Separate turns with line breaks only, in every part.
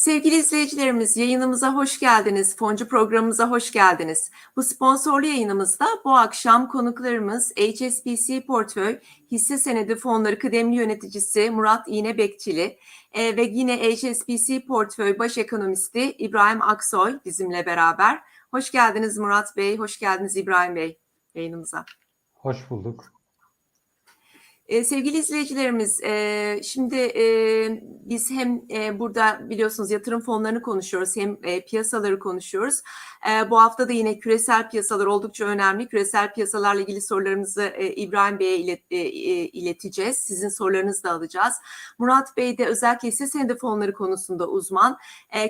Sevgili izleyicilerimiz yayınımıza hoş geldiniz. Foncu programımıza hoş geldiniz. Bu sponsorlu yayınımızda bu akşam konuklarımız HSBC Portföy Hisse Senedi Fonları Kıdemli Yöneticisi Murat İğne Bekçili e, ve yine HSBC Portföy Baş Ekonomisti İbrahim Aksoy bizimle beraber. Hoş geldiniz Murat Bey, hoş geldiniz İbrahim Bey yayınımıza.
Hoş bulduk.
Ee, sevgili izleyicilerimiz, e, şimdi e, biz hem e, burada biliyorsunuz yatırım fonlarını konuşuyoruz hem piyasaları konuşuyoruz. Bu hafta da yine küresel piyasalar oldukça önemli. Küresel piyasalarla ilgili sorularımızı İbrahim Bey'e ilet, ileteceğiz. Sizin sorularınızı da alacağız. Murat Bey de özellikle hisse senedi fonları konusunda uzman.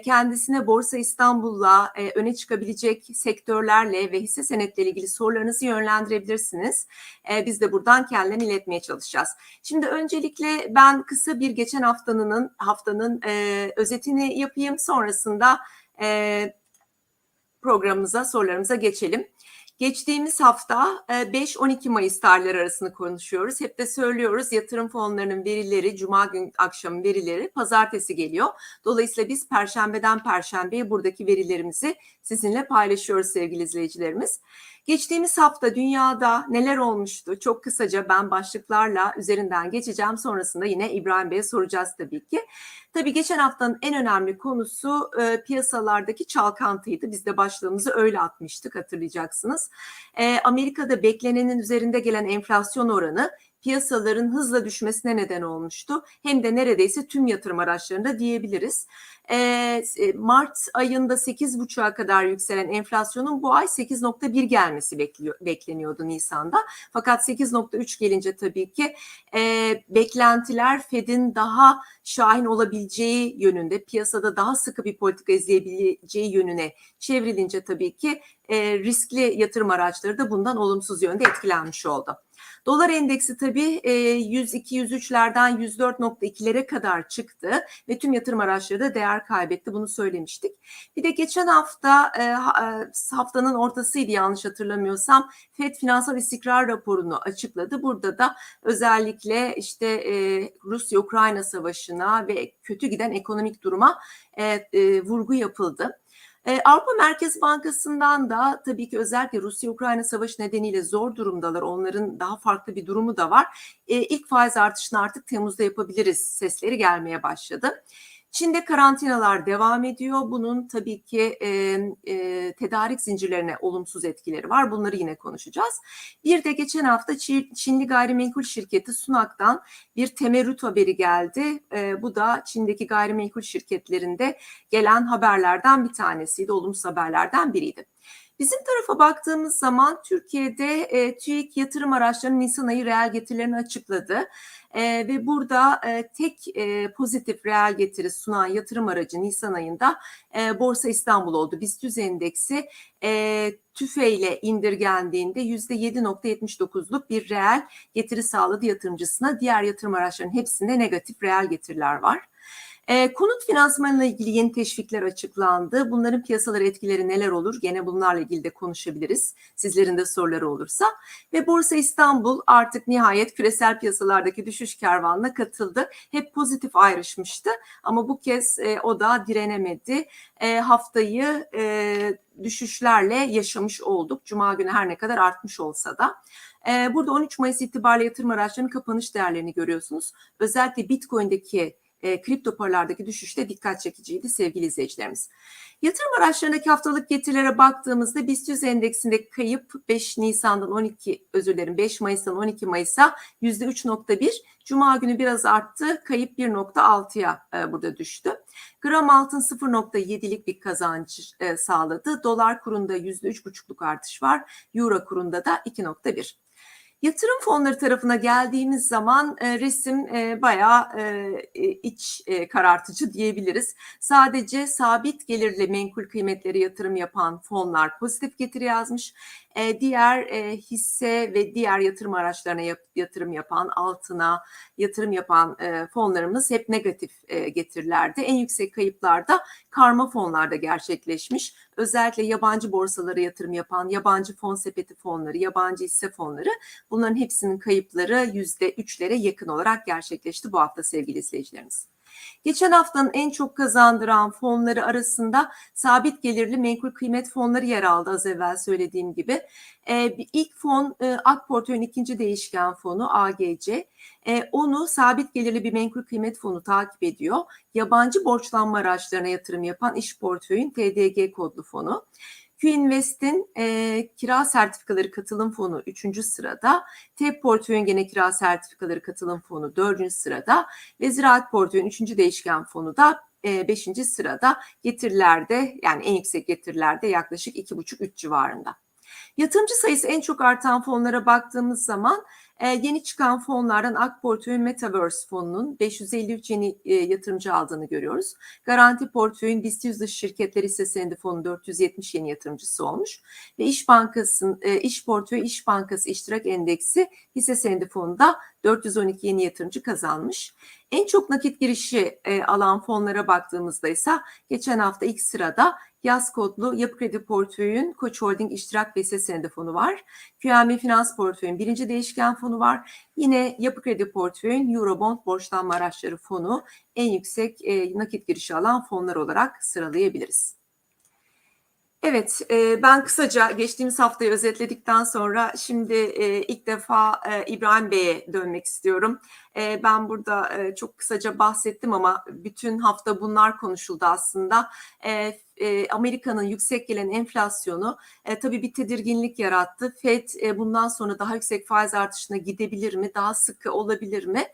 Kendisine Borsa İstanbul'la öne çıkabilecek sektörlerle ve hisse senetleriyle ilgili sorularınızı yönlendirebilirsiniz. Biz de buradan kendilerini iletmeye çalışacağız. Şimdi öncelikle ben kısa bir geçen haftanın haftanın e, özetini yapayım. Sonrasında e, programımıza, sorularımıza geçelim. Geçtiğimiz hafta 5-12 Mayıs tarihleri arasında konuşuyoruz. Hep de söylüyoruz yatırım fonlarının verileri, Cuma gün akşamı verileri pazartesi geliyor. Dolayısıyla biz Perşembeden Perşembeye buradaki verilerimizi sizinle paylaşıyoruz sevgili izleyicilerimiz. Geçtiğimiz hafta dünyada neler olmuştu? Çok kısaca ben başlıklarla üzerinden geçeceğim. Sonrasında yine İbrahim Bey'e soracağız tabii ki. Tabii geçen haftanın en önemli konusu e, piyasalardaki çalkantıydı. Biz de başlığımızı öyle atmıştık hatırlayacaksınız. E, Amerika'da beklenenin üzerinde gelen enflasyon oranı piyasaların hızla düşmesine neden olmuştu. Hem de neredeyse tüm yatırım araçlarında diyebiliriz. Ee, Mart ayında 8,5'a kadar yükselen enflasyonun bu ay 8.1 gelmesi bekleniyordu Nisan'da. Fakat 8.3 gelince tabii ki e, beklentiler Fed'in daha şahin olabileceği yönünde, piyasada daha sıkı bir politika izleyebileceği yönüne çevrilince tabii ki e, riskli yatırım araçları da bundan olumsuz yönde etkilenmiş oldu. Dolar endeksi tabii 102-103'lerden 104.2'lere kadar çıktı ve tüm yatırım araçları da değer kaybetti. Bunu söylemiştik. Bir de geçen hafta haftanın ortasıydı yanlış hatırlamıyorsam FED finansal istikrar raporunu açıkladı. Burada da özellikle işte Rusya-Ukrayna savaşına ve kötü giden ekonomik duruma vurgu yapıldı. E, Avrupa Merkez Bankası'ndan da tabii ki özellikle Rusya-Ukrayna savaşı nedeniyle zor durumdalar. Onların daha farklı bir durumu da var. E, ilk faiz artışını artık Temmuz'da yapabiliriz sesleri gelmeye başladı. Çin'de karantinalar devam ediyor. Bunun tabii ki e, e, tedarik zincirlerine olumsuz etkileri var. Bunları yine konuşacağız. Bir de geçen hafta Çinli gayrimenkul şirketi Sunak'tan bir temerrüt haberi geldi. E, bu da Çin'deki gayrimenkul şirketlerinde gelen haberlerden bir tanesiydi. Olumsuz haberlerden biriydi. Bizim tarafa baktığımız zaman Türkiye'de e, TÜİK yatırım araçlarının Nisan ayı reel getirilerini açıkladı. E, ve burada e, tek e, pozitif reel getiri sunan yatırım aracı Nisan ayında e, Borsa İstanbul oldu. BIST endeksi e, tüfe ile indirgendiğinde %7.79'luk bir reel getiri sağladı yatırımcısına. Diğer yatırım araçlarının hepsinde negatif reel getiriler var. E, konut finansmanıyla ilgili yeni teşvikler açıklandı. Bunların piyasalara etkileri neler olur? Gene bunlarla ilgili de konuşabiliriz. Sizlerin de soruları olursa. Ve Borsa İstanbul artık nihayet küresel piyasalardaki düşüş kervanına katıldı. Hep pozitif ayrışmıştı ama bu kez e, o da direnemedi. E, haftayı e, düşüşlerle yaşamış olduk. Cuma günü her ne kadar artmış olsa da. E, burada 13 Mayıs itibariyle yatırım araçlarının kapanış değerlerini görüyorsunuz. Özellikle Bitcoin'deki e, kripto paralardaki düşüşte dikkat çekiciydi sevgili izleyicilerimiz. Yatırım araçlarındaki haftalık getirilere baktığımızda BIST 100 endeksindeki kayıp 5 Nisan'dan 12 özür dilerim 5 Mayıs'tan 12 Mayıs'a %3.1 Cuma günü biraz arttı. Kayıp 1.6'ya e, burada düştü. Gram altın 0.7'lik bir kazanç e, sağladı. Dolar kurunda %3.5'luk artış var. Euro kurunda da 2.1. Yatırım fonları tarafına geldiğimiz zaman e, resim e, bayağı e, e, iç e, karartıcı diyebiliriz. Sadece sabit gelirli menkul kıymetleri yatırım yapan fonlar pozitif getiri yazmış. E, diğer e, hisse ve diğer yatırım araçlarına yap, yatırım yapan, altına yatırım yapan e, fonlarımız hep negatif e, getirilerdi. En yüksek kayıplar da karma fonlarda gerçekleşmiş. Özellikle yabancı borsalara yatırım yapan, yabancı fon sepeti fonları, yabancı hisse fonları bunların hepsinin kayıpları yüzde üçlere yakın olarak gerçekleşti bu hafta sevgili izleyicilerimiz. Geçen haftanın en çok kazandıran fonları arasında sabit gelirli menkul kıymet fonları yer aldı az evvel söylediğim gibi. E, ilk fon e, AK Portföy'ün ikinci değişken fonu AGC. E, onu sabit gelirli bir menkul kıymet fonu takip ediyor. Yabancı borçlanma araçlarına yatırım yapan iş portföyün TDG kodlu fonu. Q-Invest'in e, kira sertifikaları katılım fonu 3. sırada, TEP portföyün gene kira sertifikaları katılım fonu 4. sırada ve Ziraat portföyün 3. değişken fonu da 5. E, sırada getirilerde yani en yüksek getirilerde yaklaşık 2,5-3 civarında. Yatırımcı sayısı en çok artan fonlara baktığımız zaman e, yeni çıkan fonlardan AK Portföy'ün Metaverse fonunun 553 yeni e, yatırımcı aldığını görüyoruz. Garanti Portföy'ün BIST 100 dışı şirketler hisse senedi fonu 470 yeni yatırımcısı olmuş. Ve İş Bankası'nın e, İş Portföy İş Bankası İştirak Endeksi hisse senedi fonunda 412 yeni yatırımcı kazanmış. En çok nakit girişi e, alan fonlara baktığımızda ise geçen hafta ilk sırada yaz kodlu Yapı Kredi Portföy'ün Koç Holding İştirak ve Senedi Fonu var. QNB Finans Portföy'ün birinci değişken fonu var. Yine Yapı Kredi Portföy'ün Eurobond Borçlanma Araçları Fonu en yüksek e, nakit girişi alan fonlar olarak sıralayabiliriz. Evet, e, ben kısaca geçtiğimiz haftayı özetledikten sonra şimdi e, ilk defa e, İbrahim Bey'e dönmek istiyorum. Ben burada çok kısaca bahsettim ama bütün hafta bunlar konuşuldu aslında. Amerika'nın yüksek gelen enflasyonu e, tabii bir tedirginlik yarattı. FED bundan sonra daha yüksek faiz artışına gidebilir mi, daha sıkı olabilir mi?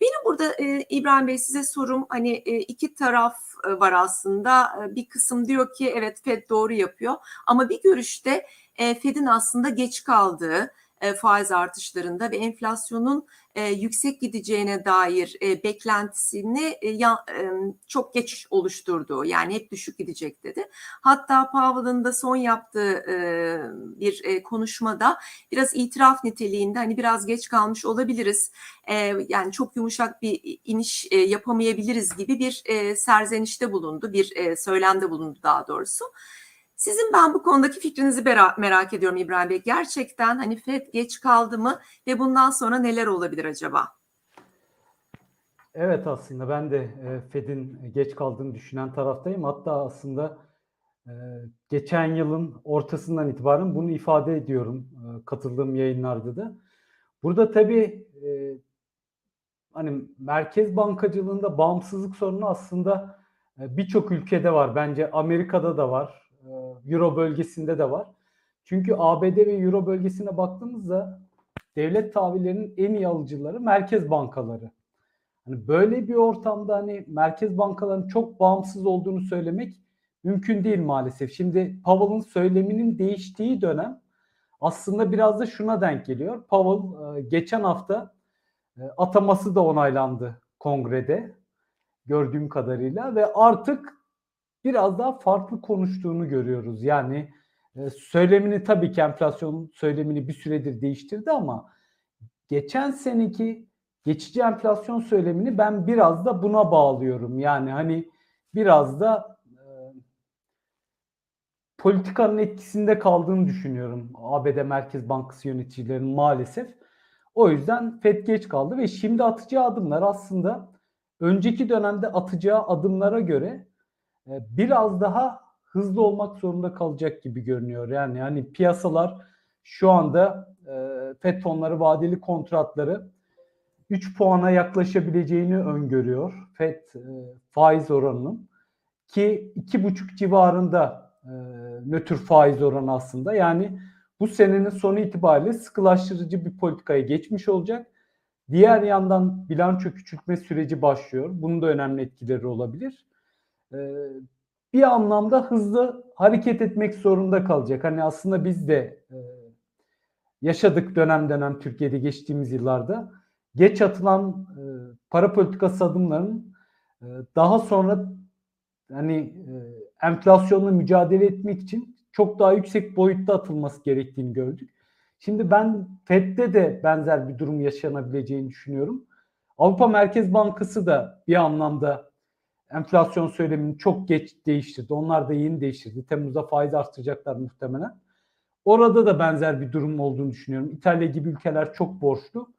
Benim burada e, İbrahim Bey size sorum hani e, iki taraf e, var aslında. E, bir kısım diyor ki evet Fed doğru yapıyor ama bir görüşte e, Fed'in aslında geç kaldığı, e, faiz artışlarında ve enflasyonun e, yüksek gideceğine dair e, beklentisini çok geç oluşturdu. Yani hep düşük gidecek dedi. Hatta Powell'ın da son yaptığı bir konuşmada biraz itiraf niteliğinde hani biraz geç kalmış olabiliriz. Yani çok yumuşak bir iniş yapamayabiliriz gibi bir serzenişte bulundu, bir söylemde bulundu daha doğrusu. Sizin ben bu konudaki fikrinizi merak ediyorum İbrahim Bey. Gerçekten hani FED geç kaldı mı ve bundan sonra neler olabilir acaba?
Evet aslında ben de e, FED'in geç kaldığını düşünen taraftayım. Hatta aslında e, geçen yılın ortasından itibaren bunu ifade ediyorum e, katıldığım yayınlarda da. Burada tabii hani merkez bankacılığında bağımsızlık sorunu aslında birçok ülkede var. Bence Amerika'da da var. Euro bölgesinde de var. Çünkü ABD ve Euro bölgesine baktığımızda devlet tahvillerinin en iyi alıcıları merkez bankaları. Hani böyle bir ortamda hani merkez bankalarının çok bağımsız olduğunu söylemek mümkün değil maalesef. Şimdi Powell'ın söyleminin değiştiği dönem aslında biraz da şuna denk geliyor. Powell e, geçen hafta e, ataması da onaylandı kongrede gördüğüm kadarıyla ve artık biraz daha farklı konuştuğunu görüyoruz. Yani e, söylemini tabii ki enflasyon söylemini bir süredir değiştirdi ama geçen seneki geçici enflasyon söylemini ben biraz da buna bağlıyorum. Yani hani biraz da e, politikanın etkisinde kaldığını düşünüyorum ABD Merkez Bankası yöneticilerinin maalesef. O yüzden FED geç kaldı ve şimdi atacağı adımlar aslında önceki dönemde atacağı adımlara göre biraz daha hızlı olmak zorunda kalacak gibi görünüyor. Yani hani piyasalar şu anda e, FED fonları vadeli kontratları 3 puana yaklaşabileceğini öngörüyor FED e, faiz oranının ki 2,5 civarında e, nötr faiz oranı aslında. Yani bu senenin sonu itibariyle sıkılaştırıcı bir politikaya geçmiş olacak. Diğer yandan bilanço küçültme süreci başlıyor. Bunun da önemli etkileri olabilir. Ee, bir anlamda hızlı hareket etmek zorunda kalacak. Hani aslında biz de e, yaşadık dönem dönem Türkiye'de geçtiğimiz yıllarda geç atılan e, para politikası adımlarının e, daha sonra hani enflasyonla mücadele etmek için çok daha yüksek boyutta atılması gerektiğini gördük. Şimdi ben FED'de de benzer bir durum yaşanabileceğini düşünüyorum. Avrupa Merkez Bankası da bir anlamda enflasyon söylemini çok geç değiştirdi. Onlar da yeni değiştirdi. Temmuz'da faiz arttıracaklar muhtemelen. Orada da benzer bir durum olduğunu düşünüyorum. İtalya gibi ülkeler çok borçlu.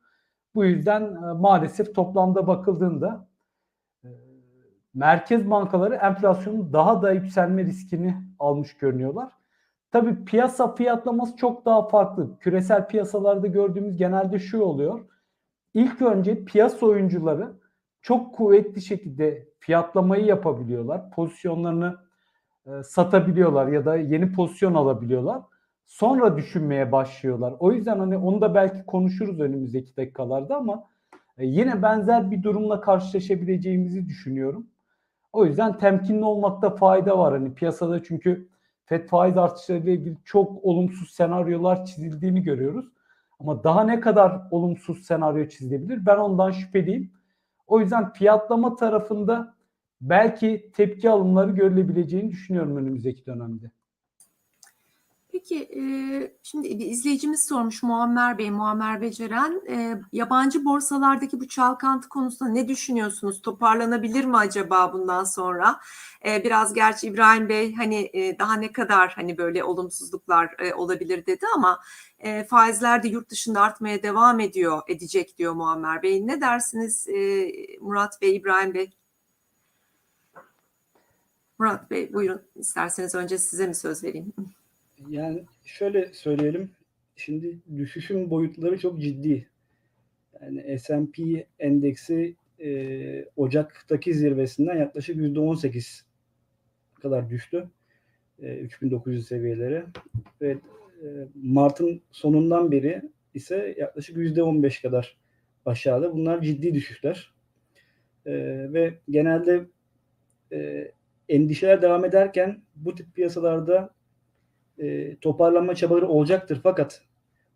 Bu yüzden e, maalesef toplamda bakıldığında e, merkez bankaları enflasyonun daha da yükselme riskini almış görünüyorlar. Tabii piyasa fiyatlaması çok daha farklı. Küresel piyasalarda gördüğümüz genelde şu oluyor. İlk önce piyasa oyuncuları çok kuvvetli şekilde fiyatlamayı yapabiliyorlar. Pozisyonlarını e, satabiliyorlar ya da yeni pozisyon alabiliyorlar. Sonra düşünmeye başlıyorlar. O yüzden hani onu da belki konuşuruz önümüzdeki dakikalarda ama e, yine benzer bir durumla karşılaşabileceğimizi düşünüyorum. O yüzden temkinli olmakta fayda var. Hani piyasada çünkü FED faiz artışlarıyla ilgili çok olumsuz senaryolar çizildiğini görüyoruz. Ama daha ne kadar olumsuz senaryo çizilebilir? Ben ondan şüpheliyim. O yüzden fiyatlama tarafında belki tepki alımları görülebileceğini düşünüyorum önümüzdeki dönemde.
Peki e, şimdi bir izleyicimiz sormuş Muammer Bey, Muammer Beceren. E, yabancı borsalardaki bu çalkantı konusunda ne düşünüyorsunuz? Toparlanabilir mi acaba bundan sonra? E, biraz gerçi İbrahim Bey hani e, daha ne kadar hani böyle olumsuzluklar e, olabilir dedi ama e, faizler de yurt dışında artmaya devam ediyor, edecek diyor Muammer Bey. Ne dersiniz e, Murat Bey, İbrahim Bey? Murat Bey buyurun isterseniz önce size mi söz vereyim?
Yani şöyle söyleyelim. Şimdi düşüşün boyutları çok ciddi. Yani S&P endeksi e, Ocak'taki zirvesinden yaklaşık %18 kadar düştü. E, 3900 seviyelere. Ve e, Mart'ın sonundan beri ise yaklaşık %15 kadar aşağıda. Bunlar ciddi düşüşler. E, ve genelde e, endişeler devam ederken bu tip piyasalarda e, toparlanma çabaları olacaktır. Fakat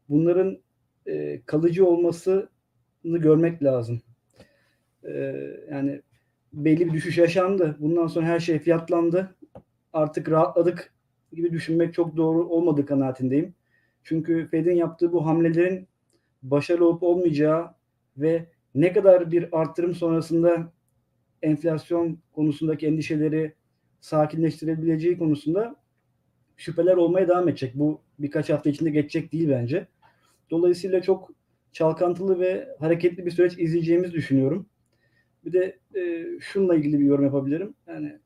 bunların e, kalıcı olmasını görmek lazım. E, yani belli bir düşüş yaşandı. Bundan sonra her şey fiyatlandı. Artık rahatladık gibi düşünmek çok doğru olmadığı kanaatindeyim. Çünkü Fed'in yaptığı bu hamlelerin başarılı olup olmayacağı ve ne kadar bir artırım sonrasında enflasyon konusundaki endişeleri sakinleştirebileceği konusunda şüpheler olmaya devam edecek. Bu birkaç hafta içinde geçecek değil bence. Dolayısıyla çok çalkantılı ve hareketli bir süreç izleyeceğimizi düşünüyorum. Bir de e, şununla ilgili bir yorum yapabilirim. Yani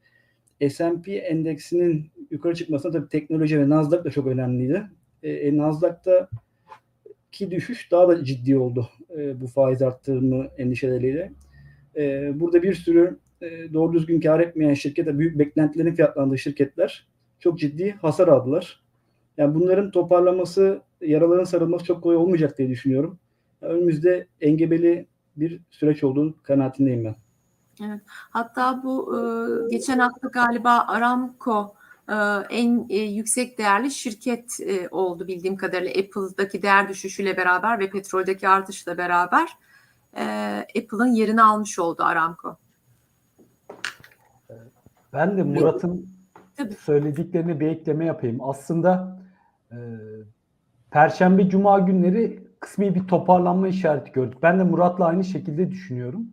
S&P endeksinin yukarı çıkmasına tabii teknoloji ve Nasdaq da çok önemliydi. E, e, Nasdaq'ta ki düşüş daha da ciddi oldu e, bu faiz arttırımı endişeleriyle. E, burada bir sürü e, doğru düzgün kar etmeyen şirketler, büyük beklentilerin fiyatlandığı şirketler çok ciddi hasar aldılar. Yani bunların toparlaması, yaraların sarılması çok kolay olmayacak diye düşünüyorum. Yani önümüzde engebeli bir süreç olduğu kanaatindeyim ben.
Evet. Hatta bu e, geçen hafta galiba Aramco e, en e, yüksek değerli şirket e, oldu bildiğim kadarıyla Apple'daki değer düşüşüyle beraber ve petroldeki artışla beraber e, Apple'ın yerini almış oldu Aramco.
Ben de Murat'ın
Tabii.
söylediklerine bir ekleme yapayım. Aslında e, Perşembe, Cuma günleri kısmi bir toparlanma işareti gördük. Ben de Murat'la aynı şekilde düşünüyorum.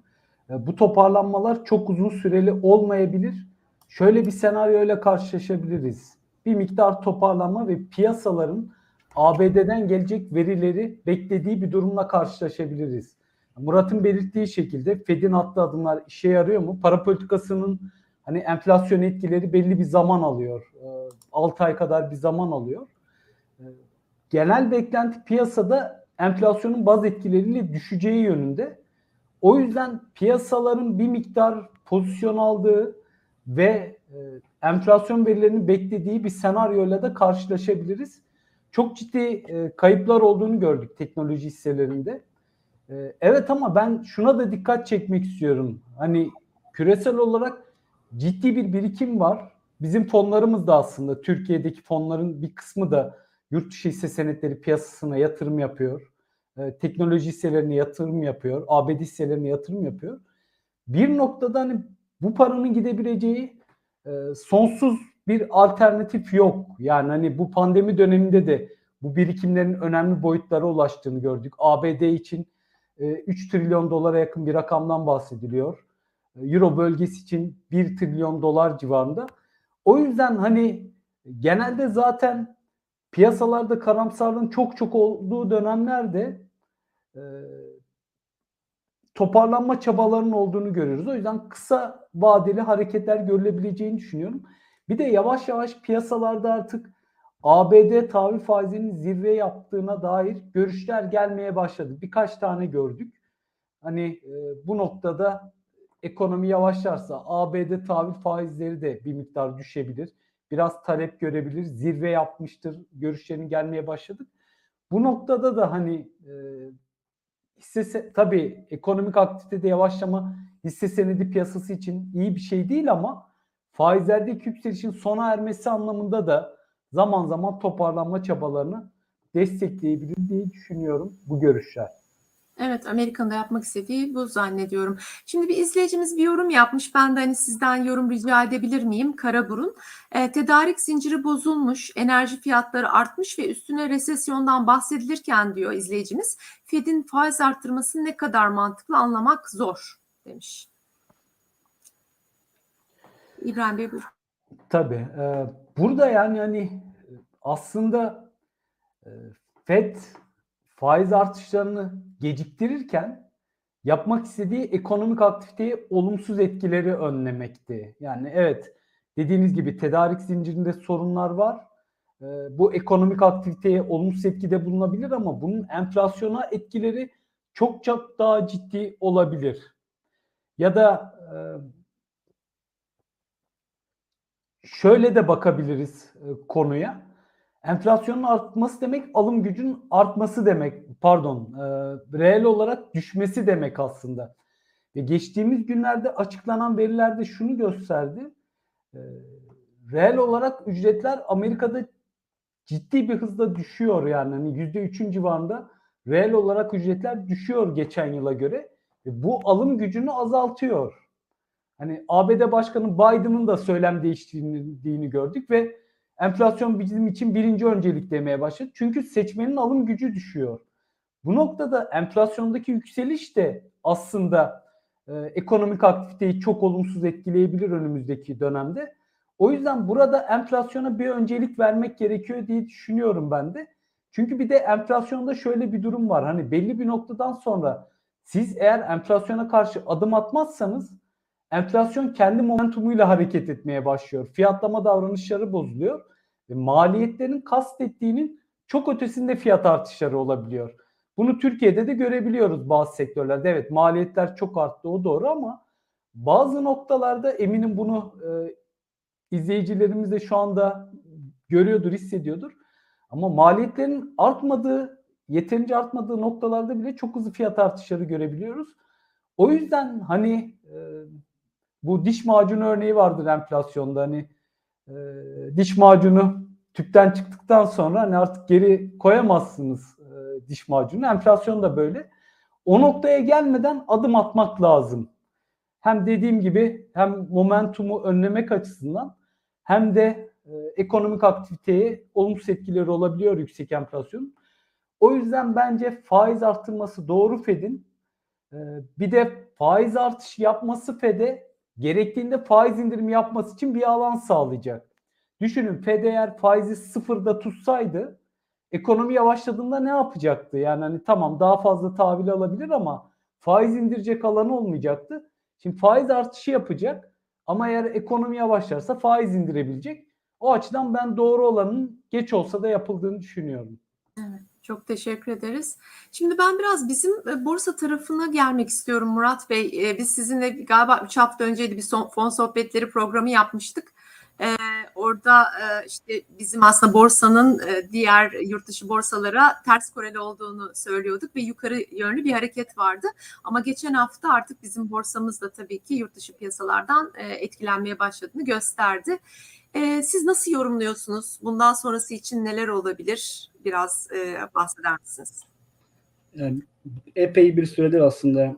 E, bu toparlanmalar çok uzun süreli olmayabilir. Şöyle bir senaryoyla karşılaşabiliriz. Bir miktar toparlanma ve piyasaların ABD'den gelecek verileri beklediği bir durumla karşılaşabiliriz. Murat'ın belirttiği şekilde Fed'in attığı adımlar işe yarıyor mu? Para politikasının hani enflasyon etkileri belli bir zaman alıyor. 6 ay kadar bir zaman alıyor. Genel beklenti piyasada enflasyonun baz etkileriyle düşeceği yönünde. O yüzden piyasaların bir miktar pozisyon aldığı ve enflasyon verilerini beklediği bir senaryoyla da karşılaşabiliriz. Çok ciddi kayıplar olduğunu gördük teknoloji hisselerinde. Evet ama ben şuna da dikkat çekmek istiyorum. Hani küresel olarak ciddi bir birikim var. Bizim fonlarımız da aslında Türkiye'deki fonların bir kısmı da yurt dışı hisse senetleri piyasasına yatırım yapıyor. E, teknoloji hisselerine yatırım yapıyor. ABD hisselerine yatırım yapıyor. Bir noktada hani bu paranın gidebileceği e, sonsuz bir alternatif yok. Yani hani bu pandemi döneminde de bu birikimlerin önemli boyutlara ulaştığını gördük. ABD için e, 3 trilyon dolara yakın bir rakamdan bahsediliyor. Euro bölgesi için 1 trilyon dolar civarında. O yüzden hani genelde zaten piyasalarda karamsarlığın çok çok olduğu dönemlerde e, toparlanma çabalarının olduğunu görüyoruz. O yüzden kısa vadeli hareketler görülebileceğini düşünüyorum. Bir de yavaş yavaş piyasalarda artık ABD tahvil faizinin zirve yaptığına dair görüşler gelmeye başladı. Birkaç tane gördük. Hani e, bu noktada ekonomi yavaşlarsa ABD tahvil faizleri de bir miktar düşebilir. Biraz talep görebilir. Zirve yapmıştır. Görüşlerin gelmeye başladık. Bu noktada da hani e, hisse tabii ekonomik aktivitede yavaşlama hisse senedi piyasası için iyi bir şey değil ama faizlerdeki yükselişin sona ermesi anlamında da zaman zaman toparlanma çabalarını destekleyebilir diye düşünüyorum bu görüşler.
Evet, Amerika'nın da yapmak istediği bu zannediyorum. Şimdi bir izleyicimiz bir yorum yapmış. Ben de hani sizden yorum rica edebilir miyim? Karaburun. E, tedarik zinciri bozulmuş, enerji fiyatları artmış ve üstüne resesyondan bahsedilirken diyor izleyicimiz, Fed'in faiz arttırması ne kadar mantıklı anlamak zor demiş. İbrahim Bey buyurun.
Tabii. E, burada yani hani aslında e, Fed faiz artışlarını geciktirirken yapmak istediği ekonomik aktiviteyi olumsuz etkileri önlemekti. Yani evet dediğiniz gibi tedarik zincirinde sorunlar var. E, bu ekonomik aktiviteye olumsuz etkide bulunabilir ama bunun enflasyona etkileri çok çok daha ciddi olabilir. Ya da e, şöyle de bakabiliriz e, konuya. Enflasyonun artması demek alım gücün artması demek. Pardon, e, reel olarak düşmesi demek aslında. Ve geçtiğimiz günlerde açıklanan verilerde şunu gösterdi. E, reel olarak ücretler Amerika'da ciddi bir hızla düşüyor yani hani %3'ün civarında reel olarak ücretler düşüyor geçen yıla göre. Ve bu alım gücünü azaltıyor. Hani ABD Başkanı Biden'ın da söylem değiştirdiğini gördük ve enflasyon bizim için birinci öncelik demeye başladı. Çünkü seçmenin alım gücü düşüyor. Bu noktada enflasyondaki yükseliş de aslında e, ekonomik aktiviteyi çok olumsuz etkileyebilir önümüzdeki dönemde. O yüzden burada enflasyona bir öncelik vermek gerekiyor diye düşünüyorum ben de. Çünkü bir de enflasyonda şöyle bir durum var. Hani belli bir noktadan sonra siz eğer enflasyona karşı adım atmazsanız enflasyon kendi momentumuyla hareket etmeye başlıyor. Fiyatlama davranışları bozuluyor ve maliyetlerin kastettiğinin çok ötesinde fiyat artışları olabiliyor. Bunu Türkiye'de de görebiliyoruz bazı sektörlerde. Evet maliyetler çok arttı o doğru ama bazı noktalarda eminim bunu e, izleyicilerimiz de şu anda görüyordur, hissediyordur. Ama maliyetlerin artmadığı, yeterince artmadığı noktalarda bile çok hızlı fiyat artışları görebiliyoruz. O yüzden hani e, bu diş macunu örneği vardır enflasyonda hani e, diş macunu tüpten çıktıktan sonra hani artık geri koyamazsınız e, diş macunu. Enflasyon da böyle. O noktaya gelmeden adım atmak lazım. Hem dediğim gibi hem momentumu önlemek açısından hem de e, ekonomik aktiviteye olumsuz etkileri olabiliyor yüksek enflasyon. O yüzden bence faiz arttırması doğru Fed'in. E, bir de faiz artışı yapması Fed'e gerektiğinde faiz indirimi yapması için bir alan sağlayacak. Düşünün Fed eğer faizi sıfırda tutsaydı ekonomi yavaşladığında ne yapacaktı? Yani hani tamam daha fazla tahvil alabilir ama faiz indirecek alanı olmayacaktı. Şimdi faiz artışı yapacak ama eğer ekonomi yavaşlarsa faiz indirebilecek. O açıdan ben doğru olanın geç olsa da yapıldığını düşünüyorum.
Evet. Çok teşekkür ederiz. Şimdi ben biraz bizim e, borsa tarafına gelmek istiyorum Murat Bey. E, biz sizinle galiba 3 hafta önceydi bir son, fon sohbetleri programı yapmıştık. Ee, orada e, işte bizim aslında borsanın e, diğer yurt dışı borsalara ters koreli olduğunu söylüyorduk ve yukarı yönlü bir hareket vardı. Ama geçen hafta artık bizim borsamız da tabii ki yurt dışı piyasalardan e, etkilenmeye başladığını gösterdi. E, siz nasıl yorumluyorsunuz? Bundan sonrası için neler olabilir? Biraz e, bahseder misiniz?
Yani epey bir süredir aslında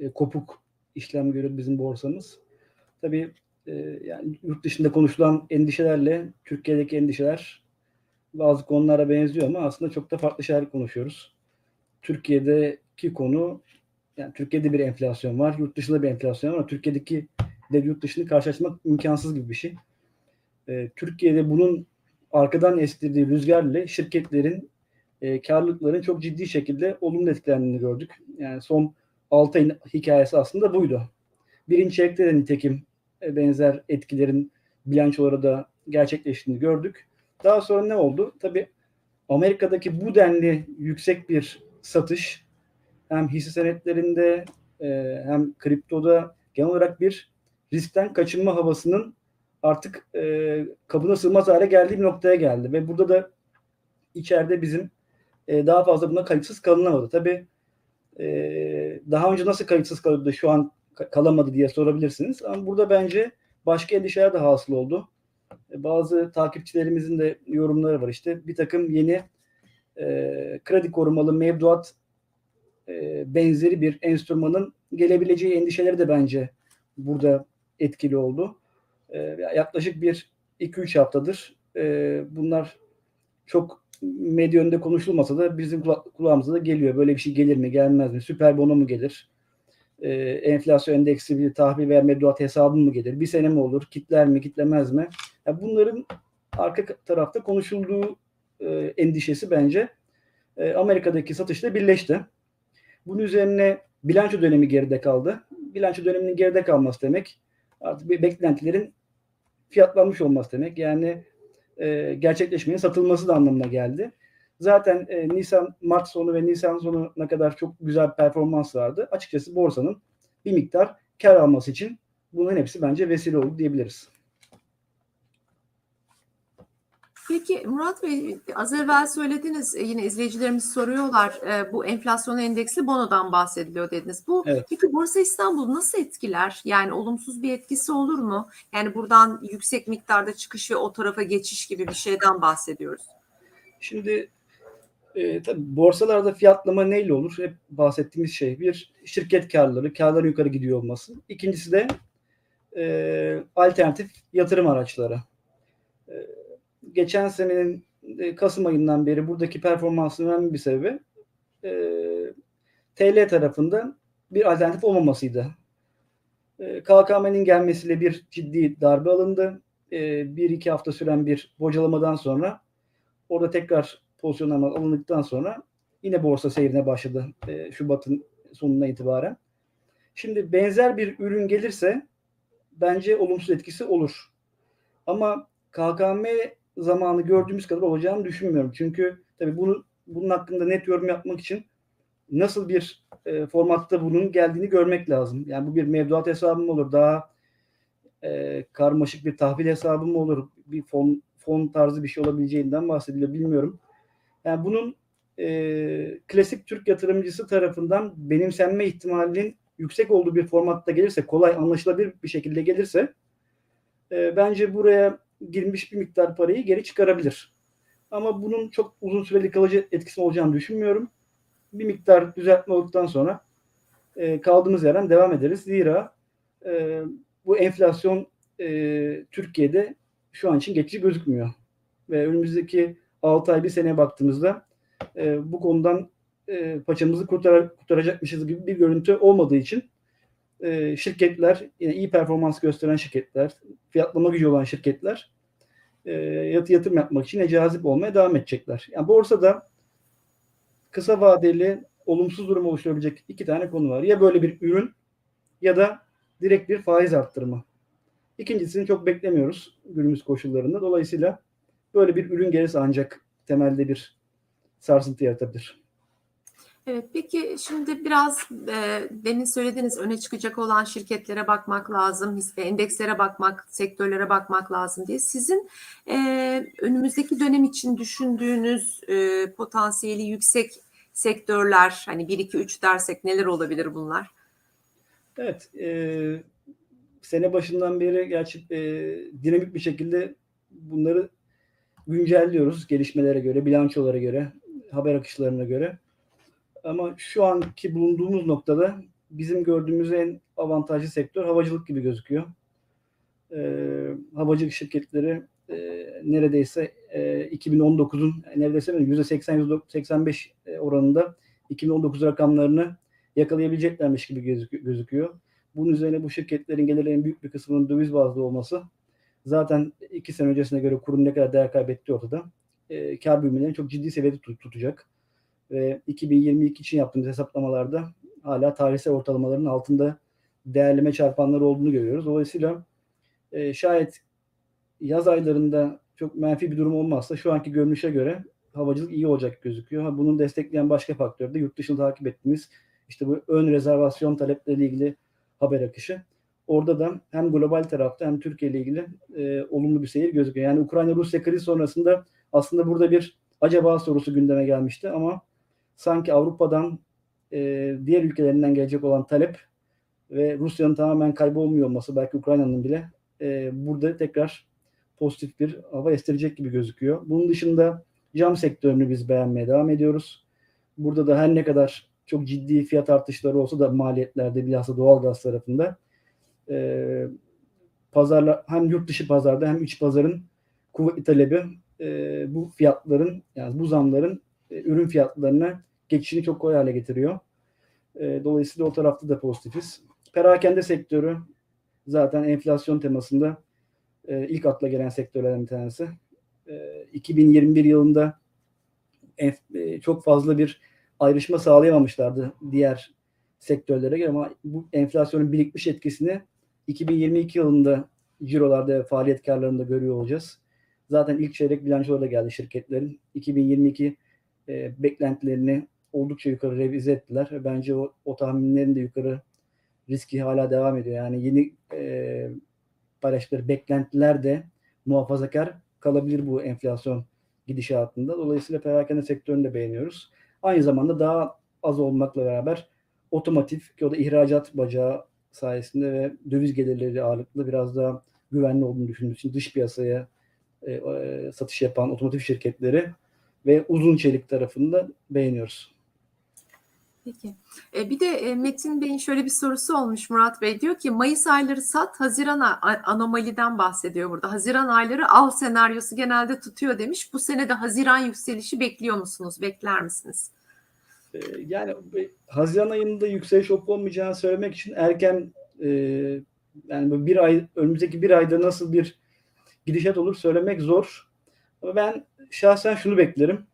e, kopuk işlem görüyor bizim borsamız. Tabii e, yani yurt dışında konuşulan endişelerle Türkiye'deki endişeler bazı konulara benziyor ama aslında çok da farklı şeyler konuşuyoruz. Türkiye'deki konu yani Türkiye'de bir enflasyon var, yurt dışında bir enflasyon var ama Türkiye'deki ile yurt dışını karşılaştırmak imkansız gibi bir şey. E, Türkiye'de bunun arkadan estirdiği rüzgarla şirketlerin e, karlılıkların çok ciddi şekilde olumlu etkilendiğini gördük. Yani son 6 ayın hikayesi aslında buydu. Birinci çeyrekte de nitekim benzer etkilerin bilançoları da gerçekleştiğini gördük. Daha sonra ne oldu? Tabii Amerika'daki bu denli yüksek bir satış hem hisse senetlerinde e, hem kriptoda genel olarak bir riskten kaçınma havasının artık e, kabına sığmaz hale geldiği bir noktaya geldi. Ve burada da içeride bizim e, daha fazla buna kayıtsız kalınamadı. Tabii e, daha önce nasıl kayıtsız kalıyordu şu an kalamadı diye sorabilirsiniz. Ama burada bence başka endişeler de hasıl oldu. E, bazı takipçilerimizin de yorumları var işte. Bir takım yeni e, kredi korumalı mevduat e, benzeri bir enstrümanın gelebileceği endişeleri de bence burada etkili oldu. E, yaklaşık bir 2-3 haftadır e, bunlar çok medya önünde konuşulmasa da bizim kula- kulağımıza da geliyor. Böyle bir şey gelir mi, gelmez mi? Süper bono mu gelir? E, enflasyon endeksi bir tahvil veya mevduat hesabı mı gelir? Bir sene mi olur? Kitler mi, kitlemez mi? Ya bunların arka tarafta konuşulduğu e, endişesi bence e, Amerika'daki satışla birleşti. Bunun üzerine bilanço dönemi geride kaldı. Bilanço döneminin geride kalması demek artık beklentilerin fiyatlanmış olması demek. Yani e, gerçekleşmenin satılması da anlamına geldi. Zaten e, Nisan Mart sonu ve Nisan sonuna kadar çok güzel performans vardı. Açıkçası borsanın bir miktar kar alması için bunların hepsi bence vesile oldu diyebiliriz.
Peki Murat Bey az evvel söylediniz e, yine izleyicilerimiz soruyorlar e, bu enflasyon endeksli bonodan bahsediliyor dediniz. Bu
Evet.
peki Borsa İstanbul nasıl etkiler? Yani olumsuz bir etkisi olur mu? Yani buradan yüksek miktarda çıkış ve o tarafa geçiş gibi bir şeyden bahsediyoruz.
Şimdi e, tabii borsalarda fiyatlama neyle olur? Hep bahsettiğimiz şey. Bir şirket karları, karların yukarı gidiyor olması. İkincisi de e, alternatif yatırım araçları. E, geçen senenin e, Kasım ayından beri buradaki performansın önemli bir sebebi e, TL tarafında bir alternatif olmamasıydı. E, KKM'nin gelmesiyle bir ciddi darbe alındı. E, bir iki hafta süren bir bocalamadan sonra orada tekrar pozisyonlama alındıktan sonra yine borsa seyrine başladı e, Şubat'ın sonuna itibaren. Şimdi benzer bir ürün gelirse bence olumsuz etkisi olur. Ama KKM zamanı gördüğümüz kadar olacağını düşünmüyorum. Çünkü tabii bunu bunun hakkında net yorum yapmak için nasıl bir e, formatta bunun geldiğini görmek lazım. Yani bu bir mevduat hesabı mı olur? Daha e, karmaşık bir tahvil hesabı mı olur? Bir fon fon tarzı bir şey olabileceğinden bahsediliyor bilmiyorum. Yani bunun e, klasik Türk yatırımcısı tarafından benimsenme ihtimalinin yüksek olduğu bir formatta gelirse, kolay anlaşılabilir bir şekilde gelirse e, bence buraya girmiş bir miktar parayı geri çıkarabilir. Ama bunun çok uzun süreli kalıcı etkisi olacağını düşünmüyorum. Bir miktar düzeltme olduktan sonra e, kaldığımız yerden devam ederiz. Zira e, bu enflasyon e, Türkiye'de şu an için geçici gözükmüyor. Ve önümüzdeki 6 ay bir seneye baktığımızda e, bu konudan e, paçamızı kurtar, kurtaracakmışız gibi bir görüntü olmadığı için e, şirketler, yine iyi performans gösteren şirketler, fiyatlama gücü olan şirketler e, yatı yatırım yapmak için cazip olmaya devam edecekler. Yani borsada kısa vadeli olumsuz durum oluşturabilecek iki tane konu var. Ya böyle bir ürün ya da direkt bir faiz arttırma. İkincisini çok beklemiyoruz günümüz koşullarında. Dolayısıyla böyle bir ürün gelirse ancak temelde bir sarsıntı yaratabilir.
Evet, peki şimdi biraz e, demin söylediğiniz öne çıkacak olan şirketlere bakmak lazım, hisse endekslere bakmak, sektörlere bakmak lazım diye. Sizin e, önümüzdeki dönem için düşündüğünüz e, potansiyeli yüksek sektörler, hani 1, 2, 3 dersek neler olabilir bunlar?
Evet, e, sene başından beri gerçi e, dinamik bir şekilde bunları güncelliyoruz gelişmelere göre, bilançolara göre, haber akışlarına göre. Ama şu anki bulunduğumuz noktada bizim gördüğümüz en avantajlı sektör havacılık gibi gözüküyor. E, havacılık şirketleri e, neredeyse e, 2019'un neredeyse %80-85 oranında 2019 rakamlarını yakalayabileceklermiş gibi gözük- gözüküyor. Bunun üzerine bu şirketlerin gelirlerinin büyük bir kısmının döviz bazlı olması zaten iki sene öncesine göre kurun ne kadar değer kaybetti ortada. E, kar büyümelerini çok ciddi seviyede tut- tutacak. Ve 2022 için yaptığımız hesaplamalarda hala tarihsel ortalamaların altında değerleme çarpanları olduğunu görüyoruz. Dolayısıyla e, şayet yaz aylarında çok menfi bir durum olmazsa şu anki görünüşe göre havacılık iyi olacak gözüküyor. Ha, bunun destekleyen başka faktör de yurt dışını takip ettiğimiz işte bu ön rezervasyon talepleriyle ilgili haber akışı. Orada da hem global tarafta hem Türkiye ile ilgili e, olumlu bir seyir gözüküyor. Yani Ukrayna-Rusya kriz sonrasında aslında burada bir acaba sorusu gündeme gelmişti ama sanki Avrupa'dan e, diğer ülkelerinden gelecek olan talep ve Rusya'nın tamamen kaybolmuyor olması belki Ukrayna'nın bile e, burada tekrar pozitif bir hava estirecek gibi gözüküyor. Bunun dışında cam sektörünü biz beğenmeye devam ediyoruz. Burada da her ne kadar çok ciddi fiyat artışları olsa da maliyetlerde bilhassa doğalgaz tarafında e, pazarla hem yurt dışı pazarda hem iç pazarın kuvvetli talebi e, bu fiyatların yani bu zamların e, ürün fiyatlarına geçişini çok kolay hale getiriyor. E, dolayısıyla o tarafta da pozitifiz. Perakende sektörü zaten enflasyon temasında e, ilk akla gelen sektörlerden bir tanesi. E, 2021 yılında enf- e, çok fazla bir ayrışma sağlayamamışlardı diğer sektörlere göre ama bu enflasyonun birikmiş etkisini 2022 yılında cirolarda ve faaliyet görüyor olacağız. Zaten ilk çeyrek bilançoları da geldi şirketlerin. 2022 e, beklentilerini oldukça yukarı revize ettiler. Bence o, o tahminlerin de yukarı riski hala devam ediyor. Yani yeni e, paylaştıkları beklentiler de muhafazakar kalabilir bu enflasyon gidişatında. Dolayısıyla perakende sektörünü de beğeniyoruz. Aynı zamanda daha az olmakla beraber otomotiv ki o da ihracat bacağı sayesinde ve döviz gelirleri ağırlıklı biraz daha güvenli olduğunu düşündüğümüz için dış piyasaya e, e, satış yapan otomotiv şirketleri ve uzun çelik tarafında beğeniyoruz.
Peki. E, bir de e, Metin Bey'in şöyle bir sorusu olmuş Murat Bey. Diyor ki Mayıs ayları sat, Haziran anomaliden bahsediyor burada. Haziran ayları al senaryosu genelde tutuyor demiş. Bu sene de Haziran yükselişi bekliyor musunuz? Bekler misiniz?
E, yani Haziran ayında yükseliş olup olmayacağını söylemek için erken e, yani bir ay önümüzdeki bir ayda nasıl bir gidişat olur söylemek zor. Ama ben şahsen şunu beklerim.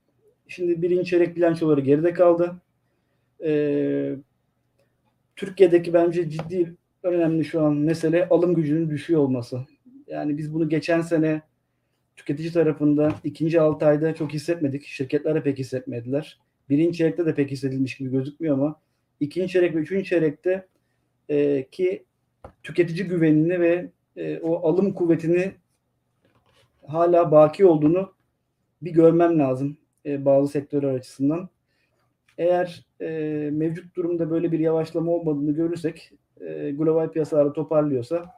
Şimdi birinci çeyrek bilançoları geride kaldı. Ee, Türkiye'deki bence ciddi önemli şu an mesele alım gücünün düşüyor olması. Yani biz bunu geçen sene tüketici tarafında ikinci 6 ayda çok hissetmedik. Şirketler de pek hissetmediler. Birinci çeyrekte de pek hissedilmiş gibi gözükmüyor ama ikinci çeyrek ve üçüncü çeyrekte e, ki tüketici güvenini ve e, o alım kuvvetini hala baki olduğunu bir görmem lazım e, bazı sektörler açısından. Eğer e, mevcut durumda böyle bir yavaşlama olmadığını görürsek e, global piyasalarda toparlıyorsa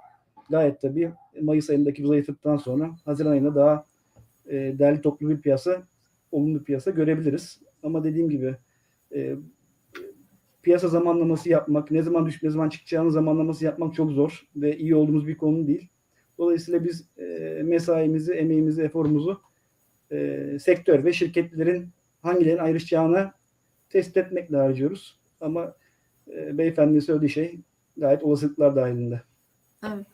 gayet tabii Mayıs ayındaki bu zayıflıktan sonra Haziran ayında daha e, değerli toplu bir piyasa, olumlu bir piyasa görebiliriz. Ama dediğim gibi e, piyasa zamanlaması yapmak, ne zaman düşüp ne zaman çıkacağını zamanlaması yapmak çok zor ve iyi olduğumuz bir konu değil. Dolayısıyla biz e, mesaimizi, emeğimizi, eforumuzu e, sektör ve şirketlerin hangilerinin ayrışacağına tespit etmekle harcıyoruz. Ama e, beyefendinin söylediği şey gayet olasılıklar dahilinde.
Evet.